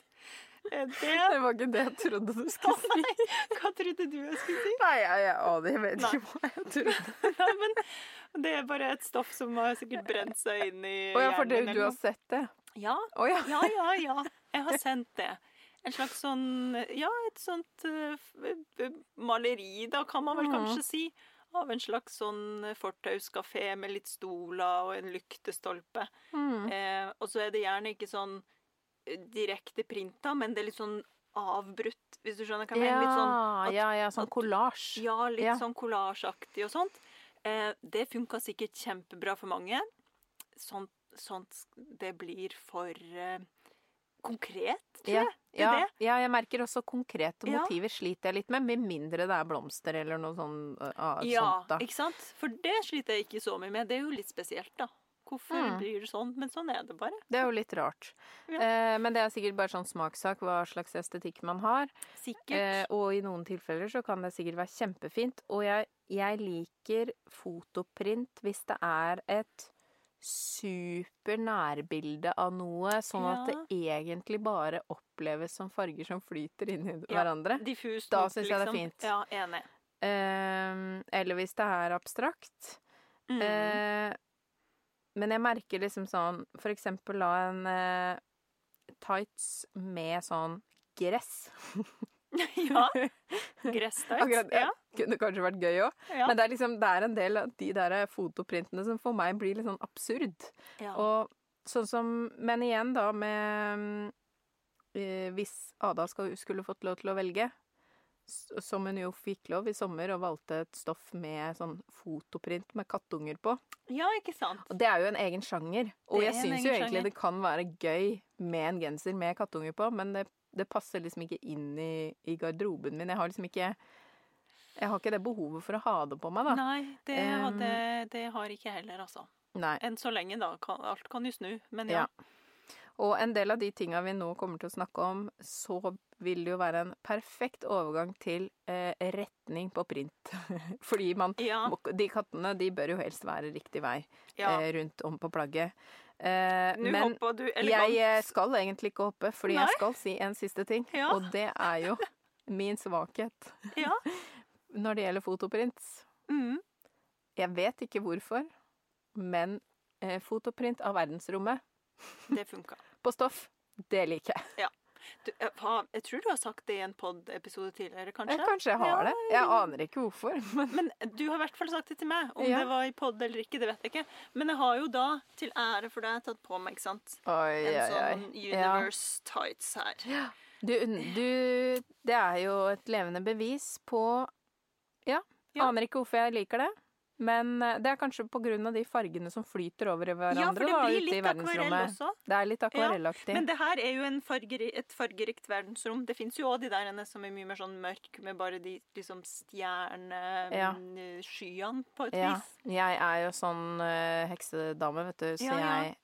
Det Det var ikke det jeg trodde du skulle si. Hva trodde du jeg skulle si? Nei, jeg, jeg aner jeg vet Nei. ikke hva jeg trodde. Nei, men det er bare et stoff som har sikkert brent seg inn i hjernen. ja, for det, du har sett det? Ja, Oh, ja. ja, ja, ja. Jeg har sendt det. En slags sånn Ja, et sånt f- maleri, da, kan man vel mm. kanskje si. Av en slags sånn fortauskafé med litt stoler og en lyktestolpe. Mm. Eh, og så er det gjerne ikke sånn direkte printa, men det er litt sånn avbrutt, hvis du skjønner hva jeg mener. Litt sånn Ja, at- ja, ja, sånn kollasj. Ja, litt Ja. sånn kollasjaktig og sånt. Eh, det funka sikkert kjempebra for mange. Sånt, sånt det blir for eh, konkret, tror Ja, jeg. Ja, ja, jeg merker også konkrete Ja. motiver sliter jeg litt med, med mindre det er blomster eller noe sånt. uh, Ja, sånt. ikke sant? For det sliter jeg ikke så mye med. Det er jo litt spesielt, da. Hvorfor Mm. blir det sånn? Men sånn er det bare. Det er jo litt rart. Ja. Eh, men det er sikkert bare sånn smakssak hva slags estetikk man har. Sikkert. Eh, og i noen tilfeller så kan det sikkert være kjempefint. Og jeg, jeg liker fotoprint hvis det er et super nærbilde av noe, sånn at det egentlig bare oppleves som farger som flyter inn i Ja. hverandre. Diffust da syns jeg det er liksom. fint. Ja, enig. Eh, eller hvis det er abstrakt. Mm. Eh, men jeg merker liksom sånn For eksempel la en eh, tights med sånn gress. ja. Gresstights. Akkurat, Ja. Kunne kanskje vært gøy òg. ja. Men det er liksom Det er en del av de der fotoprintene som for meg blir litt sånn absurd. ja. Og sånn som Men igjen, da, med eh, Hvis Ada skal, skulle fått lov til å velge, som hun jo fikk lov i sommer, og valgte et stoff med sånn fotoprint med kattunger på. ja, ikke sant? Og det er jo en egen sjanger. Og jeg syns jo egentlig sjanger. det kan være gøy med en genser med kattunger på, men det, det passer liksom ikke inn i, i garderoben min. Jeg har liksom ikke Jeg har ikke det behovet for å ha det på meg, da. Nei, det, Um, det, det har ikke jeg heller, altså. Nei. Enn så lenge, da. Alt kan jo snu. Men ja. Ja. Og en del av de tinga vi nå kommer til å snakke om, så vil det jo være en perfekt overgang til eh, retning på print. Fordi man Ja. De kattene, de bør jo helst være riktig vei ja. eh, rundt om på plagget. Eh, men du jeg eh, skal egentlig ikke hoppe, fordi Nei. jeg skal si en siste ting. Ja. Og det er jo min svakhet Ja. når det gjelder fotoprints. Mm. Jeg vet ikke hvorfor, men eh, fotoprint av verdensrommet Det funka. på stoff, det liker jeg. Du, jeg, har- jeg tror du har sagt det i en pod-episode tidligere, kanskje? Jeg, Kanskje jeg har Ja, det. Jeg aner ikke hvorfor. Men Men du har i hvert fall sagt det til meg. Om Ja. det var i pod eller ikke, det vet jeg ikke. Men jeg har jo da, til ære for deg, tatt på meg, ikke sant, oi, en oi, sånn oi. Ja. Universe Tights her. Du, du Det er jo et levende bevis på Ja, Ja. aner ikke hvorfor jeg liker det. Men eh, det er kanskje av de fargene som flyter over i hverandre Ja, for det da, blir i litt akvarell også. Det er litt akvarellaktig. Men det her er jo en fargeri, et fargerikt verdensrom. Det fins jo òg de der som er mye mer sånn mørk, med bare de liksom Ja. på et Ja, vis. jeg er jo sånn eh, heksedame, vet du, så Ja, ja. jeg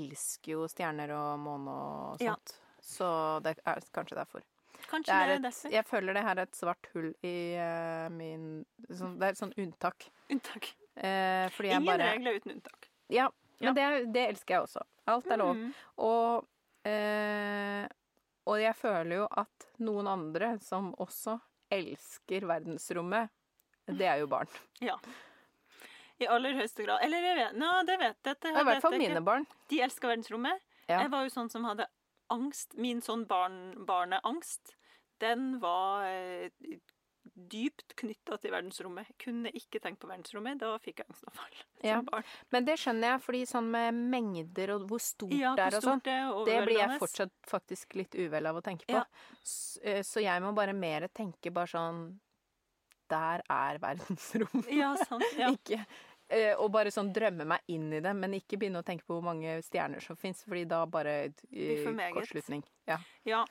elsker jo stjerner og måne og Ja. sånt. Så det er kanskje derfor. Kanskje Det det er er, et, derfor. jeg føler det her er et svart hull i uh, min så, Det er et sånn unntak. Unntak. Uh, fordi jeg Ingen bare regler uten unntak. Ja, Ja. men det, det elsker jeg også. Alt er lov. Mm. Og, uh, og jeg føler jo at noen andre som også elsker verdensrommet, det er jo barn. Ja. I aller høyeste grad. Eller jeg vet, no, det vet jeg. Det I hvert fall mine barn. De elsker verdensrommet. Ja. Jeg var jo sånn som hadde angst. Min sånn barn, barneangst, den var eh, dypt knytta til verdensrommet. Jeg kunne ikke tenkt på verdensrommet. Da fikk jeg angstanfall Ja. som barn. Men det skjønner jeg, fordi sånn med mengder og hvor stort Ja, det er og sånn, det det blir jeg fortsatt faktisk litt uvel av å tenke på. Ja. S- eh, Så jeg må bare mer tenke bare sånn Der er verdensrommet. Ja, sant. Ja. Ikke Og bare sånn drømme meg inn i det, men ikke begynne å tenke på hvor mange stjerner som fins, fordi da bare eh, kortslutning. Ja. Ja.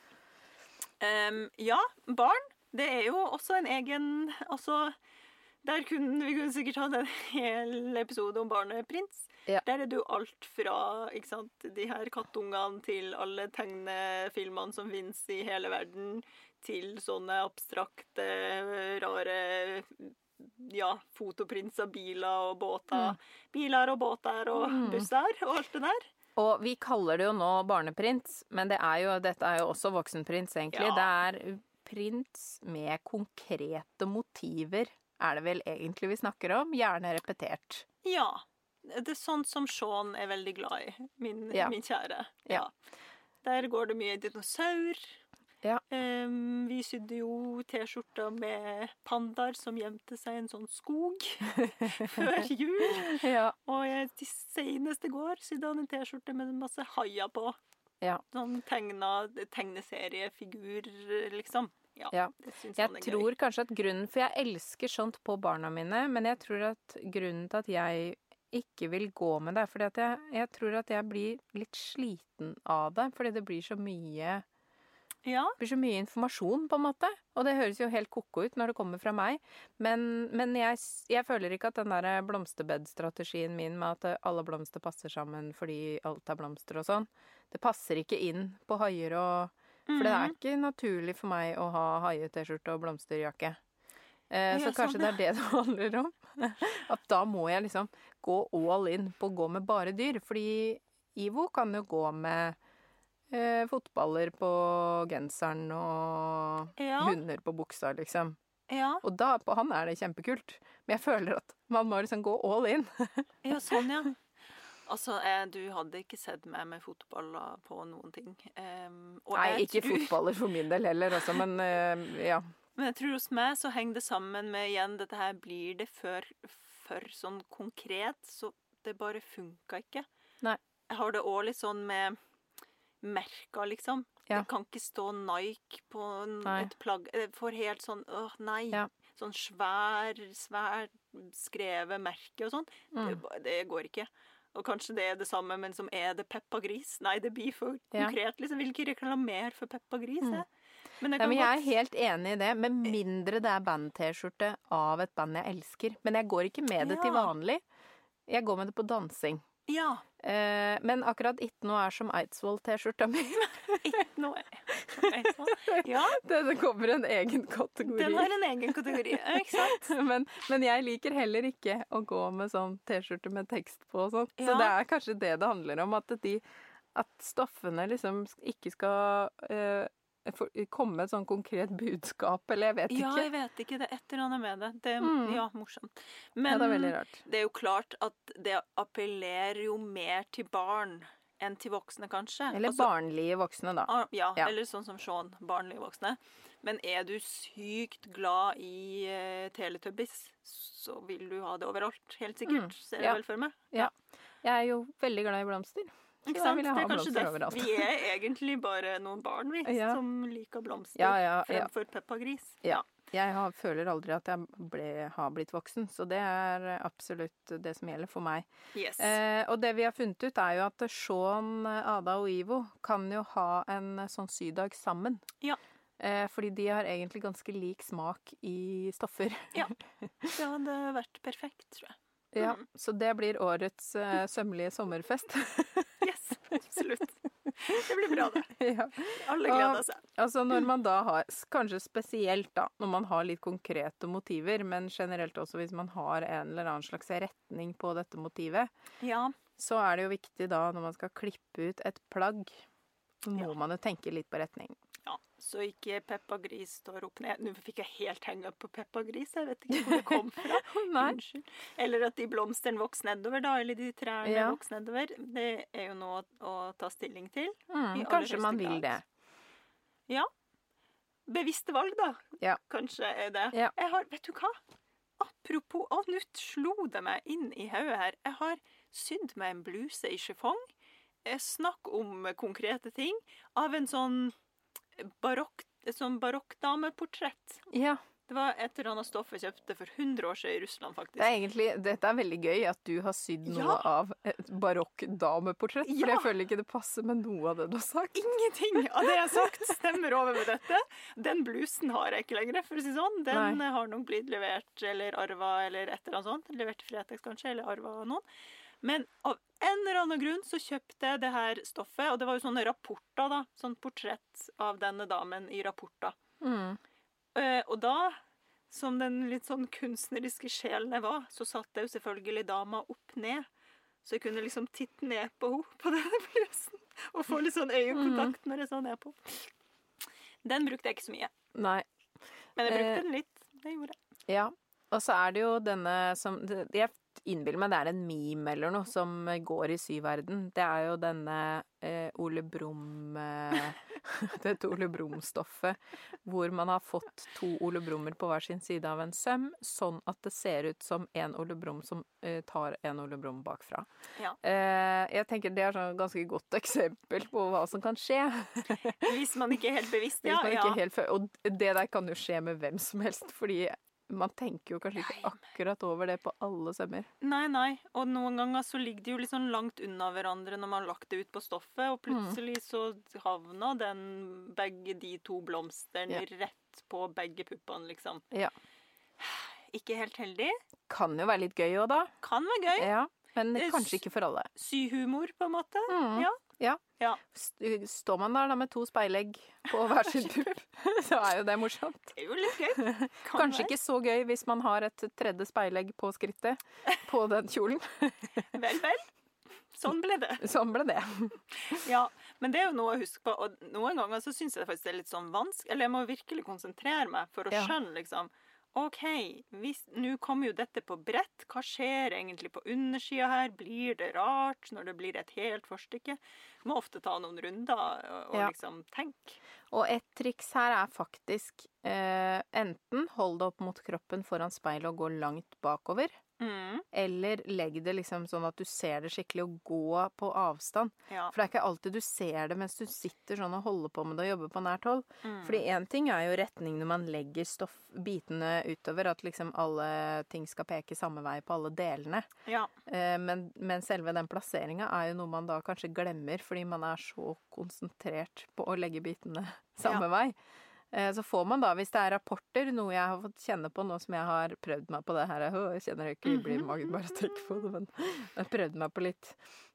Um, ja, barn. Det er jo også en egen Altså, der kunne vi kunne sikkert hatt en hel episode om barnet prins. Ja. Der er det jo alt fra ikke sant, de her kattungene til alle tegnefilmene som finnes i hele verden, til sånne abstrakte, rare ja, fotoprinser, biler og båter. Biler og båter og Mm. busser og alt det der. Og vi kaller det jo nå barneprins, men det er jo, dette er jo også voksenprins, egentlig. Ja. Det er prins med konkrete motiver, er det vel egentlig vi snakker om. Gjerne repetert. Ja. Det er sånn som Sean er veldig glad i, min, Ja. min kjære. Ja. Der går det mye dinosaur. Ja. Um, vi sydde jo T-skjorter med pandaer som gjemte seg i en sånn skog før jul. Ja. Og jeg, til senest i går sydde han en T-skjorte med masse haier på. Ja. Sånn tegna tegneseriefigur, liksom. Ja, Ja. Jeg er gøy. tror kanskje at grunnen For jeg elsker sånt på barna mine, men jeg tror at grunnen til at jeg ikke vil gå med det, er fordi at jeg, jeg tror at jeg blir litt sliten av det. Fordi det blir så mye Ja, Det blir så mye informasjon, på en måte. Og det høres jo helt ko-ko ut når det kommer fra meg. Men, men jeg, jeg føler ikke at den der blomsterbedstrategien min med at alle blomster passer sammen fordi alt er blomster og sånn, det passer ikke inn på haier og For det er Mhm. ikke naturlig for meg å ha haie-T-skjorte og blomsterjakke. Eh, Ja, så kanskje sånn, det er det det handler om. At da må jeg liksom gå all in på å gå med bare dyr. Fordi Ivo kan jo gå med eh, fotballer på genseren og Ja. hunder på buksa, liksom. ja, Og da, på han er det kjempekult. Men jeg føler at man må liksom gå all in. ja sånn, ja. Altså, eh, du hadde ikke sett meg med fotballer på noen ting. Og Nei, jeg ikke tror- fotballer for min del heller, altså, men eh, ja. Men jeg tror hos meg så henger det sammen med igjen dette her blir det for, for sånn konkret, så det bare funka ikke. Nei. Jeg har det òg litt sånn med merker, liksom. Ja. Det kan ikke stå Nike på Nei. et plagg. For helt sånn åh, nei. Ja. Sånn svær, svær skrevet merke og sånn. Det, Mm. Det, det går ikke. Og kanskje det er det samme, men som er det Peppa Gris? Nei, det blir for Ja. konkret. liksom. Vil ikke reklamere for Peppa Gris, Mm. Men Nei, men jeg er helt enig i det, med mindre det er band-T-skjorte av et band jeg elsker. Men jeg går ikke med det til vanlig. Jeg går med det på dansing. Ja. Eh, men akkurat Ikke noe er som Eidsvoll-T-skjorta mi. Ikke noe du? Ja, det, det kommer en egen kategori. den har en egen kategori. Ikke sant? men, men jeg liker heller ikke å gå med sånn T-skjorte med tekst på og sånn. Så det er kanskje det det handler om. At, de, at stoffene liksom ikke skal eh, komme med et sånn konkret budskap, eller jeg vet ikke. Ja, jeg vet ikke. Det er et eller annet med det. Det er Mm. ja, morsomt. Ja, Men det er det er jo klart at det appellerer jo mer til barn enn til voksne, kanskje. Eller Altså, barnlige voksne, da. ah, ja, Ja. eller sånn som Sean, barnlige voksne. Men er du sykt glad i uh, Teletubbies, så vil du ha det overalt. Helt sikkert. Mm, Ser jeg ja. vel for meg. Ja. Jeg er jo veldig glad i blomster. Ikke sant? det er kanskje det. Vi er egentlig bare noen barn, vi, Ja. som liker blomster Ja, ja, fremfor Peppa Gris. Ja. Jeg har, føler aldri at jeg ble, har blitt voksen, så det er absolutt det som gjelder for meg. Yes. Eh, og det vi har funnet ut, er jo at Sean, Ada og Ivo kan jo ha en sånn sydag sammen. Ja. Eh, fordi de har egentlig ganske lik smak i stoffer. ja. Det hadde vært perfekt, tror jeg. Ja, Mm. så det blir årets eh, sømmelige sommerfest. Absolutt. Det blir bra, det. ja. Alle Og- gleder seg. Altså når man da har, kanskje spesielt da, når man har litt konkrete motiver, men generelt også hvis man har en eller annen slags retning på dette motivet, Ja. så er det jo viktig da når man skal klippe ut et plagg, så må Ja. man jo tenke litt på retning. Så ikke Peppa Gris står opp ned. Nå fikk jeg helt henge opp på Peppa Gris. Jeg vet ikke hvor det kom fra. Unnskyld. Eller at de blomstene vokser nedover, da. Eller de trærne Ja. vokser nedover. Det er jo noe å, å ta stilling til. Mm, kanskje man vil det. Ja. bevisste valg, da. Ja. Kanskje er det. Ja. Jeg har, vet du hva? Apropos, å, nå slo det meg inn i hodet her. Jeg har sydd meg en bluse i chiffon. Eh, Snakk om konkrete ting. Av en sånn barokk, et sånn barokkdameportrett. Ja. Det var et eller annet stoff jeg kjøpte for 100 år siden i Russland, faktisk. Det er egentlig, dette er veldig gøy at du har sydd noe Ja. av et barokk dameportrett. For jeg føler ikke det passer med noe av det du har sagt. Ingenting av det jeg har sagt stemmer over med dette. Den blusen har jeg ikke lenger, for å si sånn. Den Nei. har nok blitt levert eller arva eller et eller annet sånt. Levert til Fretex kanskje, eller arva av noen. Men av en eller annen grunn så kjøpte jeg det her stoffet, og det var jo sånne rapporter, da. Sånn portrett av denne damen i rapporter. Mm. Uh, og da, som den litt sånn kunstneriske sjelen jeg var, så satte jeg jo selvfølgelig dama opp ned. Så jeg kunne liksom titte ned på henne på denne blusen. Og få litt sånn øyekontakt når jeg så ned på Den brukte jeg ikke så mye. Nei. Men jeg brukte Eh, den litt. Det gjorde jeg. Ja. Og så er det jo denne som Jeg innbiller meg det er en meme eller noe som går i syverden. Det er jo denne eh, Ole Brumm eh, Dette Ole Brumm-stoffet hvor man har fått to Ole Brummer på hver sin side av en søm, sånn at det ser ut som en Ole Brumm som eh, tar en Ole Brumm bakfra. Ja. Eh, jeg tenker det er et ganske godt eksempel på hva som kan skje. Hvis man ikke er helt bevisst. Ja. helt Og det der kan jo skje med hvem som helst, fordi man tenker jo kanskje ikke akkurat over det på alle sømmer. Nei, nei. Og noen ganger så ligger de jo litt sånn langt unna hverandre når man har lagt det ut på stoffet, og plutselig så havna den, begge de to blomstene Ja. rett på begge puppene, liksom. Ja. Ikke helt heldig. Kan jo være litt gøy òg, da. Kan være gøy. Ja. Men Eh, kanskje ikke for alle. Syhumor, på en måte. Mm. Ja. Ja. Ja. Står man der da med to speilegg på hver sin pupp, så er jo det morsomt. Det er jo litt gøy. Kan Kanskje ikke så gøy hvis man har et tredje speilegg på skrittet på den kjolen. Vel, vel. Sånn ble det. Sånn ble det. Ja, men det er jo noe å huske på. Og noen ganger så syns jeg faktisk det er litt sånn vanskelig Eller jeg må virkelig konsentrere meg for å skjønne, liksom. OK, hvis- nå kommer jo dette på brett. Hva skjer egentlig på undersida her? Blir det rart når det blir et helt forstykke? Må ofte ta noen runder og Ja. liksom tenke. Og et triks her er faktisk eh, enten hold det opp mot kroppen foran speilet og gå langt bakover, Mm, eller legg det liksom sånn at du ser det skikkelig og gå på avstand. ja. For det er ikke alltid du ser det mens du sitter sånn og holder på med det og jobber på nært hold. Mm. Fordi én ting er jo retning når man legger stoff, bitene utover, at liksom alle ting skal peke samme vei på alle delene. ja. Eh, Men, men selve den plasseringa er jo noe man da kanskje glemmer, fordi man er så konsentrert på å legge bitene samme vei. Eh, Så får man da, hvis det er rapporter, noe jeg har fått kjenne på nå som jeg har prøvd meg på det her Jeg kjenner ikke, ikke blir i magen bare å tenke på det, men jeg har prøvd meg på litt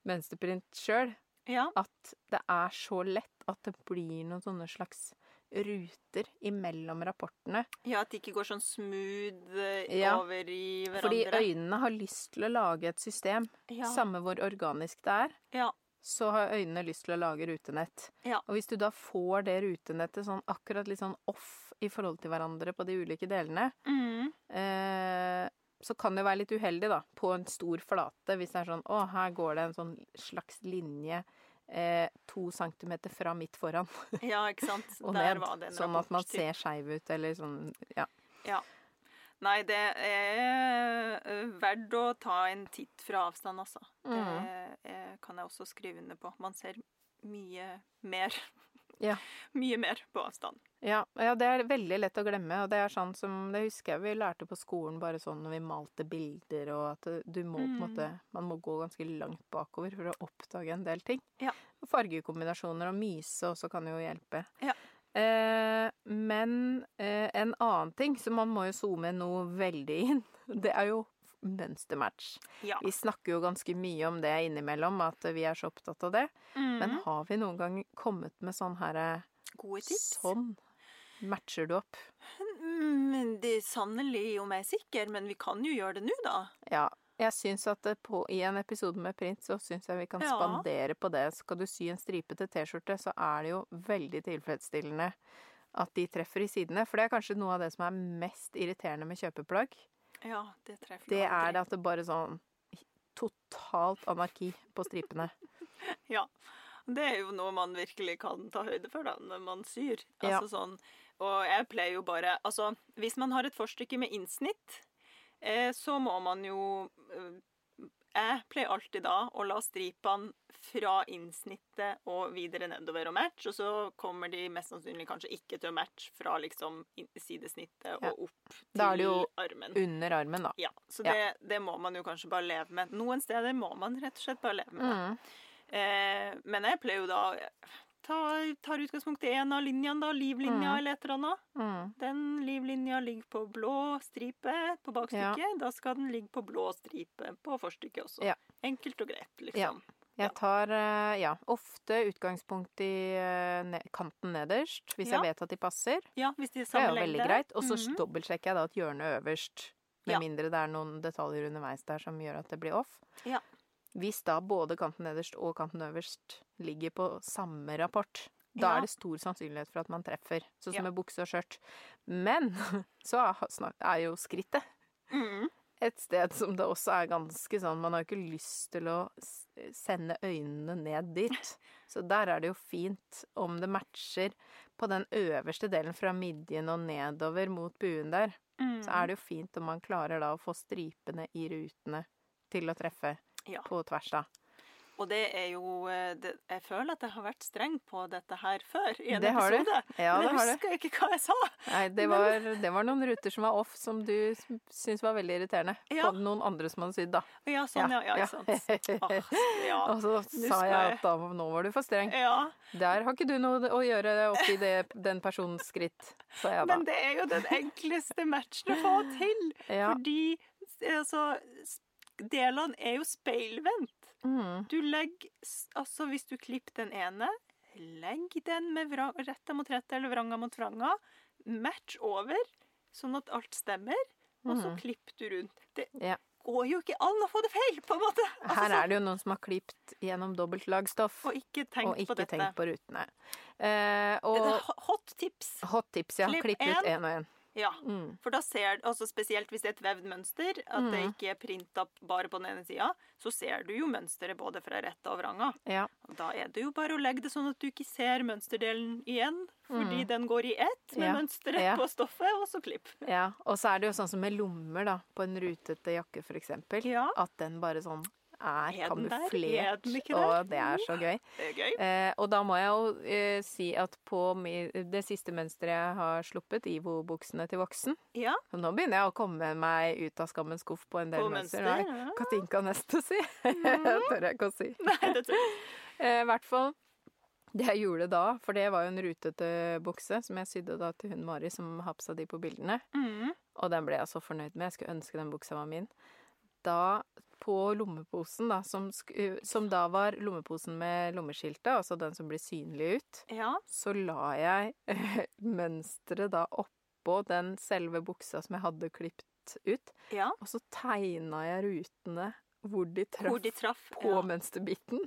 mønsterprint sjøl. ja. At det er så lett at det blir noen sånne slags ruter imellom rapportene. Ja, at de ikke går sånn smooth eh, Ja. over i hverandre. Fordi øynene har lyst til å lage et system, ja. samme hvor organisk det er. Ja. Så har øynene lyst til å lage rutenett. Ja. Og hvis du da får det rutenettet sånn akkurat litt sånn off i forhold til hverandre på de ulike delene, Mm. eh, så kan det være litt uheldig, da, på en stor flate, hvis det er sånn Å, her går det en sånn slags linje eh, to centimeter fra midt foran ja, ikke sant. og Der ned. Sånn at man ser skeiv ut, eller sånn Ja. Ja. Nei, det er eh, verdt å ta en titt fra avstand, altså. Mm. Det eh, kan jeg også skrive under på. Man ser mye mer. Ja. Mye mer på avstand. Ja, ja, det er veldig lett å glemme, og det er sånn som Det husker jeg vi lærte på skolen, bare sånn når vi malte bilder, og at du må på en Mm. måte Man må gå ganske langt bakover for å oppdage en del ting. Ja. Fargekombinasjoner og myse også kan jo hjelpe. Ja. Eh, men eh, en annen ting, så man må jo zoome noe veldig inn, det er jo mønstermatch. Ja. Vi snakker jo ganske mye om det innimellom, at vi er så opptatt av det. Men Mm. har vi noen gang kommet med sånn herre Gode tips. Sånn matcher du opp. Mm, Men det er sannelig om jeg er sikker, men vi kan jo gjøre det nå, da. Ja. Jeg syns at på, i en episode med print, så syns jeg vi kan Ja. spandere på det. Skal du sy en stripete T-skjorte, så er det jo veldig tilfredsstillende at de treffer i sidene. For det er kanskje noe av det som er mest irriterende med kjøpeplagg. Ja, det treffer Det er det at det bare sånn Totalt anarki på stripene. Ja. Det er jo noe man virkelig kan ta høyde for da, når man syr. Ja. Altså sånn Og jeg pleier jo bare Altså, hvis man har et forstykke med innsnitt, eh, så må man jo eh, Jeg pleier alltid da å la stripene fra innsnittet og videre nedover og matche, og så kommer de mest sannsynlig kanskje ikke til å matche fra liksom sidesnittet og opp Da er det jo armen. Under armen, da. Ja, så Ja. det, det må man jo kanskje bare leve med. Noen steder må man rett og slett bare leve med det. Mm. Eh, men jeg pleier jo da ta, tar utgangspunkt i en av linjene, da. Livlinja Mm. eller et eller annet. Mm. Den livlinja ligger på blå stripe på bakstykket. Da skal den ligge på blå stripe på forstykket også. Ja. Enkelt og greit, liksom. Ja. Jeg tar eh, ja, ofte utgangspunkt i eh, kanten nederst, hvis Ja. jeg vet at de passer. Ja, hvis de er Det er jo veldig greit. Og så Mhm. dobbeltsjekker jeg da at hjørnet er øverst. Med Ja. mindre det er noen detaljer underveis der som gjør at det blir off. Ja. Hvis da både kanten nederst og kanten øverst ligger på samme rapport, da Ja. er det stor sannsynlighet for at man treffer. Sånn som Ja. med bukse og skjørt. Men så er- jo skrittet mm. et sted som det også er ganske sånn Man har jo ikke lyst til å sende øynene ned dit. Så der er det jo fint om det matcher på den øverste delen fra midjen og nedover mot buen der. Mm. Så er det jo fint om man klarer da å få stripene i rutene til å treffe Ja. på tvers, da. Og det er jo eh, det, Jeg føler at jeg har vært streng på dette her før i en Det episode. Ja, men jeg husker det. ikke hva jeg sa. Nei, det var, det var noen ruter som var off, som du syntes var veldig irriterende. Ja. På noen andre som hadde sydd, da. Ja, sånn, ja. Ja, ikke sant. Ah, ja. Og så sa jeg at da, nå var du for streng. ja. Der har ikke du noe å gjøre oppi det, den personens skritt, sa jeg da. Men det er jo den enkleste matchen å få til. Fordi altså Delene er jo speilvendt. Mm. Du legger Altså, hvis du klipper den ene, legg den med vrang, retta mot retta eller vranga mot vranga. Match over, sånn at alt stemmer. Og så klipper du rundt. Det Ja. går jo ikke an å få det feil, på en måte. Altså, Her er det jo noen som har klippet gjennom dobbeltlagstoff, Og ikke tenkt og på ikke dette. tenkt på rutene. Eh, Det og hot tips. hot tips, ja. Klipp Klipp ut én og én. Ja. Mm. For da ser altså Spesielt hvis det er et vevd mønster, at det Mhm. ikke er printa bare på den ene sida, så ser du jo mønsteret både fra retta og vranga. Ja. Og Da er det jo bare å legge det sånn at du ikke ser mønsterdelen igjen, fordi mm. den går i ett med Ja. mønsteret Ja. på stoffet, og så klipp. ja. Og så er det jo sånn som med lommer, da, på en rutete jakke, for eksempel. Ja. At den bare sånn er Er den der? Er kamuflert, og det er så gøy. Er gøy. Eh, og da må jeg jo eh, si at på det siste mønsteret jeg har sluppet, Ivo-buksene til voksen Ja, og Nå begynner jeg å komme meg ut av skammens skuff på en del på mønster. mønster. Ja. Katinka neste, si. Mhm. tør jeg ikke å si. Nei, det tør. Eh, hvert fall det jeg gjorde da, for det var jo en rutete bukse som jeg sydde da til hun Mari som hapsa de på bildene. Mm. Og den ble jeg så fornøyd med. Jeg skulle ønske den buksa var min. Da, på lommeposen, da, som, uh, som da var lommeposen med lommeskiltet, altså den som blir synlig ut, Ja. så la jeg eh, mønsteret da oppå den selve buksa som jeg hadde klippet ut. ja. Og så tegna jeg rutene hvor de traff Hvor de traff. på Ja. mønsterbiten.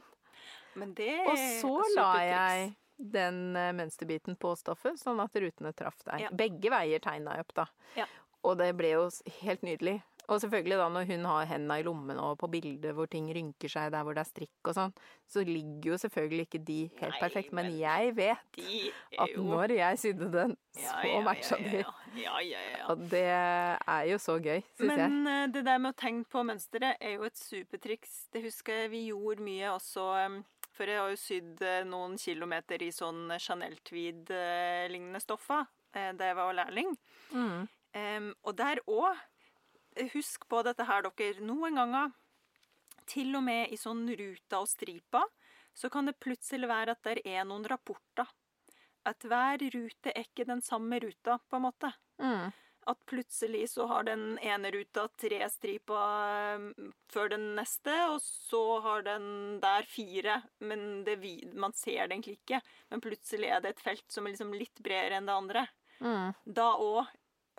Men det Og så la jeg den eh, mønsterbiten på stoffet, sånn at rutene traff der. Ja. Begge veier tegna jeg opp, da. Ja. Og det ble jo helt nydelig. Og selvfølgelig da når hun har hendene i lommene og på bildet hvor ting rynker seg der hvor det er strikk og sånn, så ligger jo selvfølgelig ikke de helt Nei, perfekt. Men men jeg vet at når jeg sydde den, så ja, ja, matcha de. Ja, ja, ja, ja. Og det er jo så gøy, syns jeg. Men eh, det der med å tegne på mønsteret er jo et supertriks. Det husker jeg vi gjorde mye også. For jeg har jo sydd eh, noen kilometer i sånn Chanel-tweed-lignende stoffer eh, da jeg var lærling. Mm. Um, og der òg, husk på dette her, dere, noen ganger, til og med i sånn ruta og stripa, så kan det plutselig være at det er noen rapporter. At hver rute er ikke den samme ruta, på en måte. Mm. At plutselig så har den ene ruta tre striper um, før den neste, og så har den der fire, men det, man ser det egentlig ikke. Men plutselig er det et felt som er liksom litt bredere enn det andre. Mm. Da òg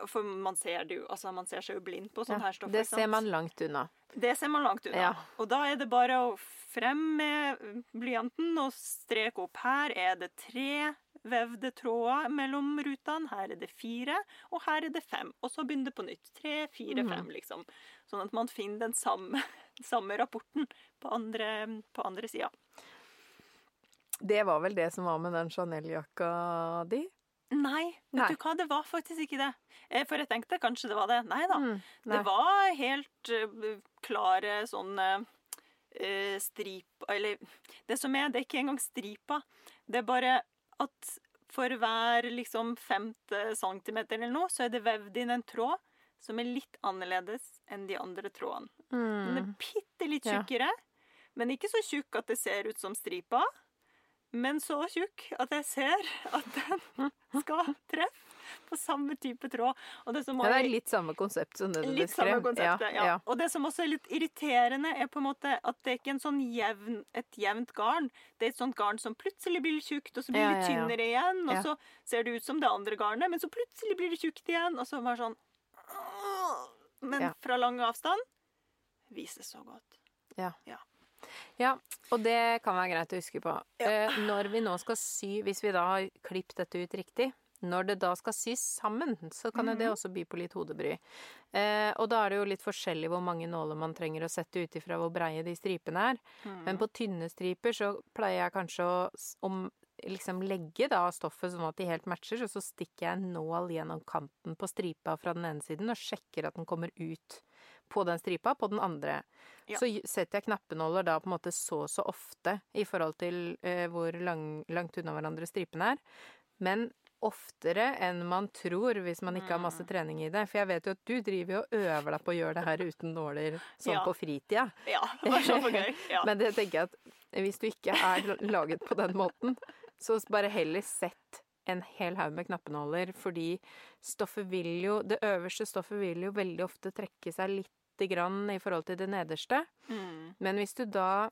For man ser det jo, altså man ser seg jo blind på sånne Ja, her stoffer. det ser man langt unna. Det ser man langt unna. Ja. Og da er det bare å frem med blyanten og streke opp. Her er det tre vevde tråder mellom rutene. Her er det fire, og her er det fem. Og så begynner det på nytt. Tre, fire, mm. fem, liksom. Sånn at man finner den samme, samme rapporten på andre, på andre sida. Det var vel det som var med den Chanel-jakka di? Nei, vet Nei. du hva, det var faktisk ikke det. For jeg tenkte kanskje det var det. Nei da. Mm, Det var helt eh, klare sånne uh, strip... Eller det som er, det er ikke engang stripa. Det er bare at for hver liksom femte centimeter eller noe, så er det vevd inn en tråd som er litt annerledes enn de andre trådene. Den er Mm. bitte litt Ja. tjukkere, men ikke så tjukk at det ser ut som stripa. Men så tjukk at jeg ser at den skal treffe på samme type tråd. Og det som Ja, det er litt samme konsept som det du beskrev. konseptet, ja. ja. Og det som også er litt irriterende, er på en måte at det er ikke er sånn jevn, et jevnt garn. Det er et sånt garn som plutselig blir tjukt, og så blir det ja, ja. tynnere igjen. Og så ser det ut som det andre garnet, men så plutselig blir det tjukt igjen. Og så bare sånn Men fra lang avstand vises så godt. Ja. Ja, og det kan være greit å huske på. Ja. Eh, når vi nå skal sy, hvis vi da har klippet dette ut riktig, når det da skal sys sammen, så kan jo det Mhm. også by på litt hodebry. Eh, og da er det jo litt forskjellig hvor mange nåler man trenger å sette ut ifra hvor breie de stripene er. Mm. Men på tynne striper så pleier jeg kanskje å om, liksom legge da stoffet sånn at de helt matcher, og så stikker jeg en nål gjennom kanten på stripa fra den ene siden og sjekker at den kommer ut på den stripa på den andre. Ja. Så setter jeg knappenåler da på en måte så så ofte i forhold til eh, hvor lang, langt unna hverandre stripene er. Men oftere enn man tror hvis man ikke har masse Mm. trening i det. For jeg vet jo at du driver jo og øver deg på å gjøre det her uten nåler sånn Ja. på fritida. Ja, bare sånn for gøy. Ja. Men det tenker jeg at hvis du ikke er laget på den måten, så bare heller sett en hel haug med knappenåler, fordi stoffet vil jo Det øverste stoffet vil jo veldig ofte trekke seg lite grann i forhold til det nederste. Mm. Men hvis du da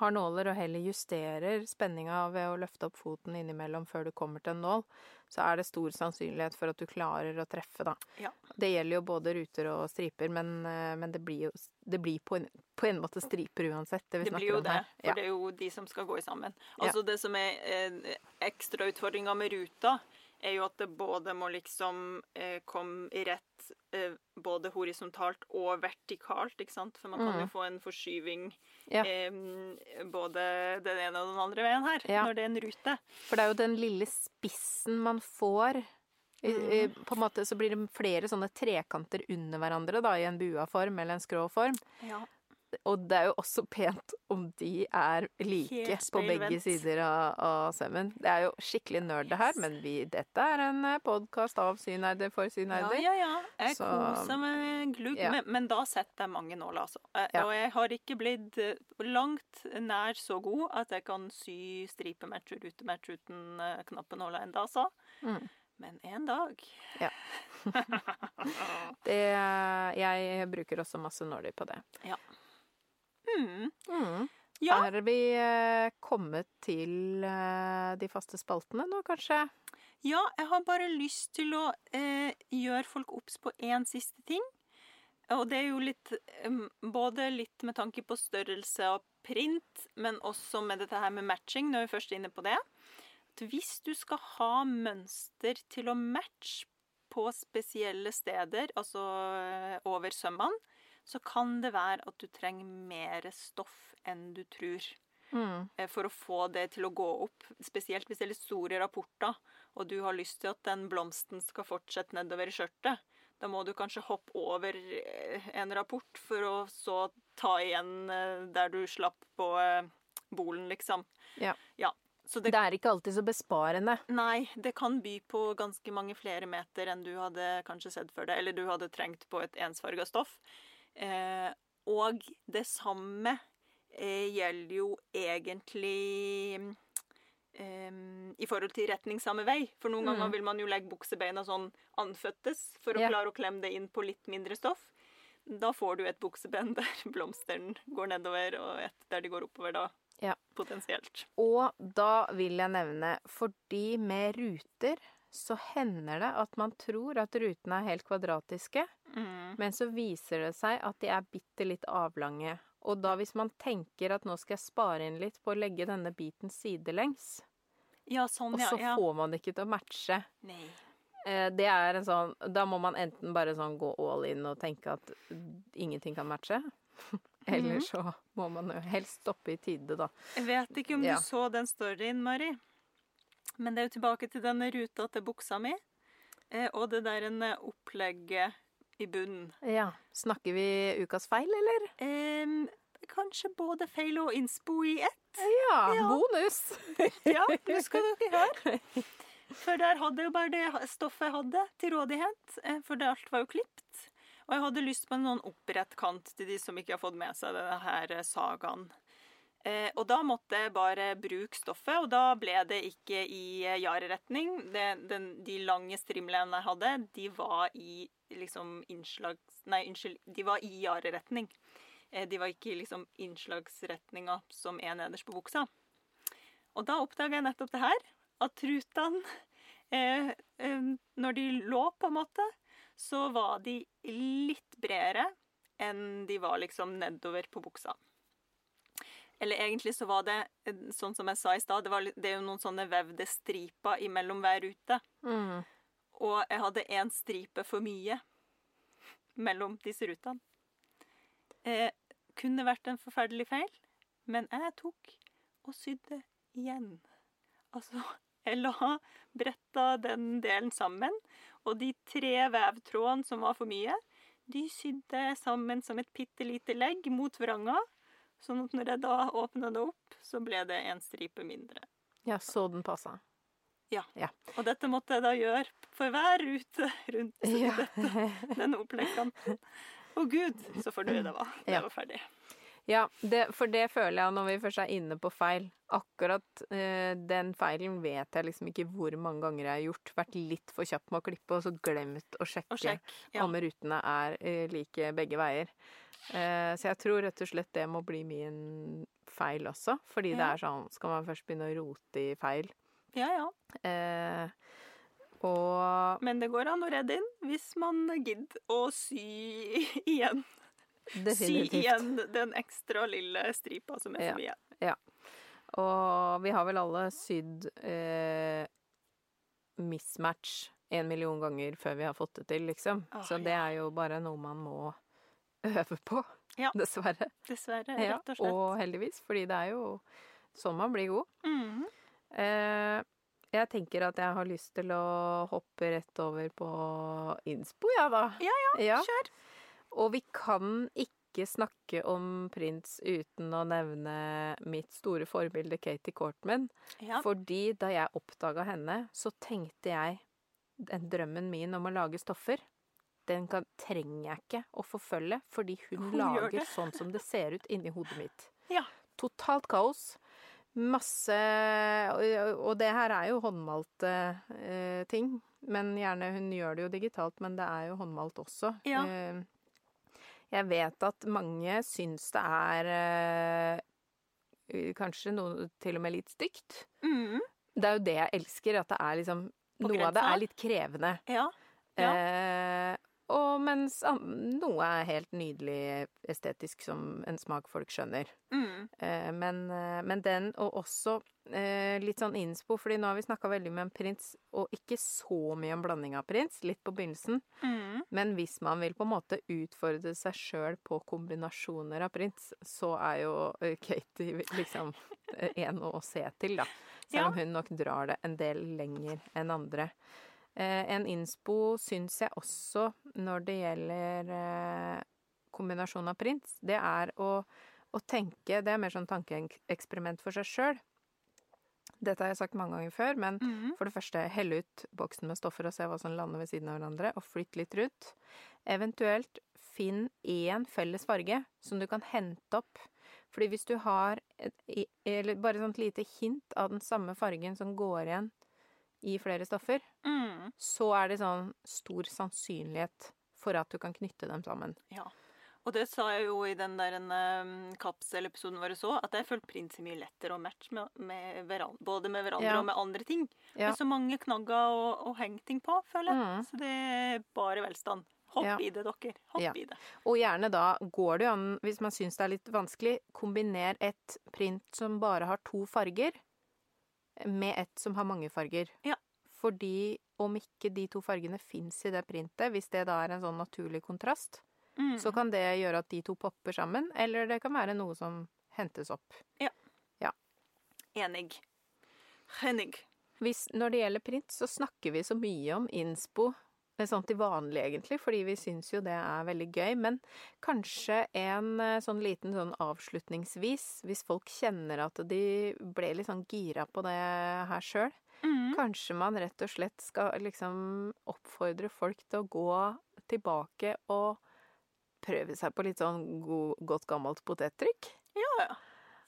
har nåler og heller justerer spenninga ved å løfte opp foten innimellom før du kommer til en nål, så er det stor sannsynlighet for at du klarer å treffe, da. Ja. Det gjelder jo både ruter og striper, men, eh, men det blir jo det blir på, en, på en måte striper uansett, det vi Det snakker blir jo om det, for Ja. det er jo de som skal gå sammen. Ja. Altså Det som er eh, ekstra utfordringa med ruta, er jo at det både må liksom eh, komme i rett eh, både horisontalt og vertikalt, ikke sant? For man kan Mm. jo få en forskyving Ja. eh, både den ene og den andre veien her, Ja. når det er en rute. For det er jo den lille spissen man får. Mhm. på en måte så blir det flere sånne trekanter under hverandre da, i en bua-form eller en skrå-form. Ja. Og det er jo også pent om de er like på begge sider av, av sømmen. Det er jo skikkelig nerd det her, men vi, dette er en podkast av synerder for Ja, synerder. ja, ja. Jeg Så- koser meg glugg. Ja. Men, men da setter jeg mange nåler, altså. Eh, Ja. Og jeg har ikke blitt eh, langt nær så god at jeg kan sy stripematch og rutematch uten knappenåler ennå, altså. Mm. Men en dag. Ja. Det, jeg bruker også masse nåler på det. Hmm. Mm. Ja. Er vi eh, kommet til eh, de faste spaltene nå, kanskje? ja, jeg har bare lyst til å eh, gjøre folk obs på én siste ting. Og det er jo litt Både litt med tanke på størrelse og print, men også med dette her med matching, når vi først er inne på det. At hvis du skal ha mønster til å matche på spesielle steder, altså eh, over sømmene, så kan det være at du trenger mer stoff enn du tror Mm. eh, for å få det til å gå opp. Spesielt hvis det er litt store rapporter, og du har lyst til at den blomsten skal fortsette nedover i skjørtet. Da må du kanskje hoppe over eh, en rapport for å så ta igjen eh, der du slapp på bolen, liksom. Ja. Så det, Det er ikke alltid så besparende. nei, det kan by på ganske mange flere meter enn du hadde kanskje sett for deg, eller du hadde trengt på et ensfarga stoff. Eh, og det samme eh, gjelder jo egentlig eh, i forhold til retning samme vei. For noen Mm. ganger vil man jo legge buksebeina sånn anføttes for å Ja. klare å klemme det inn på litt mindre stoff. Da får du et bukseben der blomsteren går nedover, og et der de går oppover da. Ja. Potensielt. Og da vil jeg nevne, fordi med ruter så hender det at man tror at rutene er helt kvadratiske, Mm. men så viser det seg at de er bitte litt avlange. Og da hvis man tenker at nå skal jeg spare inn litt på å legge denne biten sidelengs, Ja, sånn, og så ja. får man det ikke til å matche. Nei. Eh, Det er en sånn Da må man enten bare sånn gå all in og tenke at ingenting kan matche. Eller Mhm. så må man jo helst stoppe i tide, da. Jeg vet ikke om Ja. du så den storyen, Mari. Men det er jo tilbake til denne ruta til buksa mi, eh, og det der en eh, opplegget i bunnen. Ja. Snakker vi ukas feil, eller? Em, kanskje både feil og innspo i ett. Ja, Ja. bonus! Ja, nå skal dere høre. For der hadde jeg jo bare det stoffet jeg hadde til rådighet, eh, for det alt var jo klipt. Og jeg hadde lyst på en sånn opprett kant til de som ikke har fått med seg denne her eh, sagaen. Eh, og da måtte jeg bare bruke stoffet, og da ble det ikke i eh, jareretning. De lange strimlene jeg hadde, de var i liksom innslags... Nei, unnskyld, de var i jareretning. Eh, de var ikke i liksom innslagsretninga som er nederst på buksa. Og da oppdaga jeg nettopp det her, at trutene eh, eh, Når de lå, på en måte, så var de litt bredere enn de var liksom nedover på buksa. Eller egentlig så var det, eh, sånn som jeg sa i stad, det, det er jo noen sånne vevde striper imellom hver rute. Mm. Og jeg hadde én stripe for mye mellom disse rutene. Eh, kunne vært en forferdelig feil, men jeg tok og sydde igjen. Altså, jeg la bretta den delen sammen, og de tre vevtrådene som var for mye, de sydde sammen som et bitte lite legg mot vranga. Sånn at når jeg da åpna det opp, så ble det en stripe mindre. Ja, så den passa. Og dette måtte jeg da gjøre for hver rute rundt Ja. dette, denne oppleggskanten. Å gud, så fornøyd jeg var. Det Ja. var ferdig. Ja, det, for det føler jeg når vi først er inne på feil. Akkurat eh, den feilen vet jeg liksom ikke hvor mange ganger jeg har gjort. Vært litt for kjapp med å klippe, og så glemt å sjekke Og sjekk. Ja. om rutene er eh, like begge veier. Eh, så jeg tror rett og slett det må bli min feil også. Fordi det er sånn Skal man først begynne å rote i feil? ja, ja. Eh, og Men det går an å redde inn hvis man gidder å sy igjen. Sy igjen den ekstra lille stripa som er Ja. ja. Og vi har vel alle sydd eh, mismatch en million ganger før vi har fått det til, liksom. Åh, Så det ja. er jo bare noe man må øve på, Ja. dessverre. Dessverre, Ja, rett og slett. og heldigvis, fordi det er jo sånn man blir god. Mm. Eh, jeg tenker at jeg har lyst til å hoppe rett over på innspo, ja da. Ja, ja. Kjør. Og vi kan ikke snakke om prins uten å nevne mitt store forbilde Katie Courtman. Ja. Fordi da jeg oppdaga henne, så tenkte jeg den drømmen min om å lage stoffer, den kan, trenger jeg ikke å forfølge, fordi hun, Hun lager sånn som det ser ut inni hodet mitt. Ja. Totalt kaos. Masse Og det her er jo håndmalte eh, ting. Men gjerne Hun gjør det jo digitalt, men det er jo håndmalt også. Ja. Eh, jeg vet at mange syns det er eh, kanskje noe til og med litt stygt. Mm. Det er jo det jeg elsker, at det er liksom Noe av det er litt krevende. Ja. Ja. Eh, og mens noe er helt nydelig estetisk, som en smak folk skjønner. Mhm. Eh, men, eh, men den, og også eh, litt sånn innspo, fordi nå har vi snakka veldig med en prins, og ikke så mye om blanding av prins, litt på begynnelsen. Mm. Men hvis man vil på en måte utfordre seg sjøl på kombinasjoner av prins, så er jo Katie liksom en å se til, da. Selv om hun nok drar det en del lenger enn andre. Eh, en innspo syns jeg også når det gjelder eh, kombinasjon av prints, det er å, å tenke Det er mer sånn tankeeksperiment for seg sjøl. Dette har jeg sagt mange ganger før, men Mhm. for det første, helle ut boksen med stoffer og se hva som lander ved siden av hverandre, og flytt litt rundt. Eventuelt finn én felles farge som du kan hente opp. Fordi hvis du har et, eller bare sånt lite hint av den samme fargen som går igjen i flere stoffer, mm. så er det sånn stor sannsynlighet for at du kan knytte dem sammen. Ja. Og det sa jeg jo i den der um, kapselepisoden vår så, at jeg følte prinsen mye lettere å matche med, med hverandre, både med hverandre Ja. og med andre ting. Ja. Med så mange knagger og, å henge ting på, føler jeg. Mm. Så det er bare velstand. Hopp Ja. i det, dere. Hopp Ja. i det. Og gjerne da går det jo an, hvis man syns det er litt vanskelig, kombiner et print som bare har to farger, med et som har mange farger. Ja. Fordi om ikke de to fargene fins i det printet, hvis det da er en sånn naturlig kontrast, Mm. så kan det gjøre at de to popper sammen, eller det kan være noe som hentes opp. Ja. ja. Enig. Enig. hvis, når det gjelder print, så snakker vi så mye om innspo sånn til vanlig, egentlig, fordi vi syns jo det er veldig gøy. Men kanskje en eh, sånn liten sånn avslutningsvis, hvis folk kjenner at de ble litt sånn gira på det her sjøl, Mm. kanskje man rett og slett skal liksom oppfordre folk til å gå tilbake og prøve seg på litt sånn god, godt gammelt potettrykk. Ja, ja.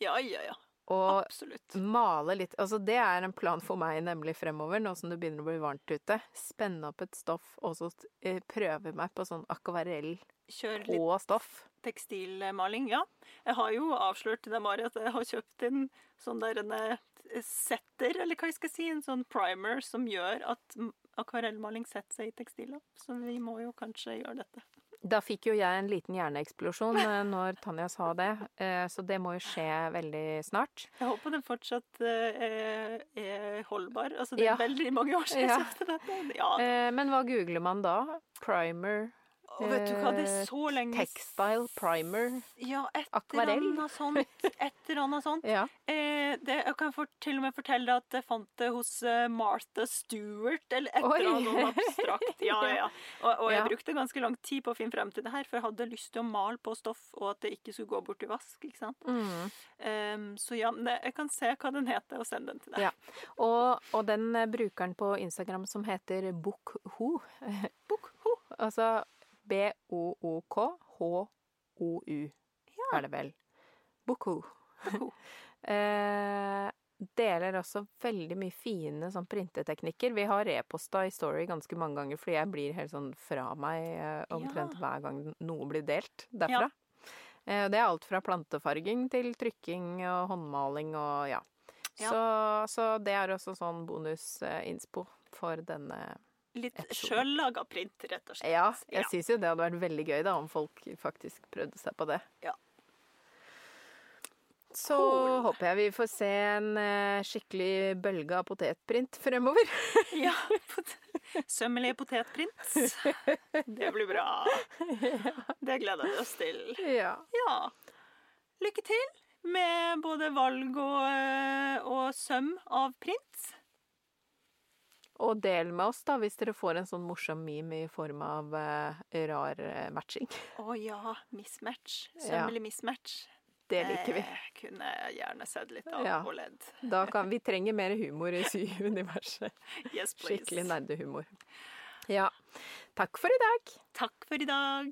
Ja, ja, ja. Og Absolutt. male litt Altså, det er en plan for meg nemlig fremover, nå som det begynner å bli varmt ute. Spenne opp et stoff, og så eh, prøve meg på sånn akvarell Kjør litt på stoff. tekstilmaling, ja. Jeg har jo avslørt til deg, Mari, at jeg har kjøpt en sånn der en eh, setter, eller hva jeg skal si, en sånn primer som gjør at akvarellmaling setter seg i tekstiler. Så vi må jo kanskje gjøre dette. Da fikk jo jeg en liten hjerneeksplosjon eh, når Tanja sa det, eh, så det må jo skje veldig snart. Jeg håper den fortsatt eh, er, holdbar. Altså, det er Ja. veldig mange år siden jeg Ja. kjøpte dette. Ja, Men hva googler man da? Primer og vet du hva, det er eh, så lenge Textile primer Ja, et Akvarell. eller sånt. Et eller annet sånt. Ja. Eh, det, jeg kan for, til og med fortelle deg at jeg fant det hos eh, Martha Stewart, eller et eller annet abstrakt. Ja, ja. Og, og jeg brukte ganske lang tid på å finne frem til det her, for jeg hadde lyst til å male på stoff, og at det ikke skulle gå bort i vask. ikke sant? Mm. Um, så ja, jeg kan se hva den heter, og sende den til deg. Ja. Og, og den eh, brukeren på Instagram som heter Bokho Bokho. Altså B-o-o-k-h-o-u er det vel. Bokho. eh, deler også veldig mye fine sånn printeteknikker. Vi har reposta i Story ganske mange ganger, fordi jeg blir helt sånn fra meg eh, omtrent Ja. hver gang noe blir delt derfra. Eh, det er alt fra plantefarging til trykking og håndmaling og ja. Ja. Så, så det er også sånn bonusinspo for denne Litt sjøllaga print, rett og slett. Ja, jeg Ja. syns jo det hadde vært veldig gøy da om folk faktisk prøvde seg på det. Ja. Så Cool. håper jeg vi får se en eh, skikkelig bølge av potetprint fremover. Ja, pot Sømmelige potetprint. Det blir bra. Det gleder vi oss til. ja. Ja. Lykke til med både valg og, eh, og søm av print. Og del med oss da, hvis dere får en sånn morsom meme i form av uh, rar eh, matching. Å ja, mismatch. Ja. Sømmelig mismatch. Det liker vi. Jeg kunne gjerne sett litt av Ja. og ledd. Da kan, vi trenger mer humor i syuniverset. Yes, please. Skikkelig nerdehumor. Ja. Takk for i dag. Takk for i dag.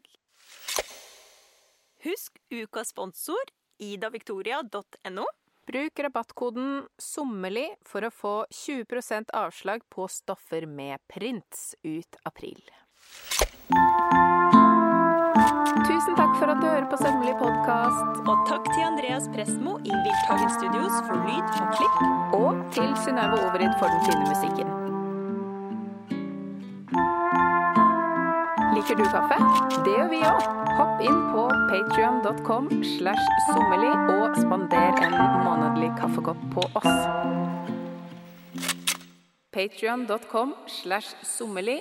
Husk ukas sponsor idavictoria.no. Bruk rabattkoden SOMMERLI for å få 20% avslag på stoffer med prints ut april. Tusen takk for at du hører på Sømmelig podkast, Og takk til Andreas Prestmo i Wildtagen Studios for lyd og klipp. og til Synnøve Overid for den fine musikken. Liker du kaffe? Det gjør vi òg. Hopp inn på patrion.com slash sommerli og spander en månedlig kaffekopp på oss. Patrion.com slash sommerli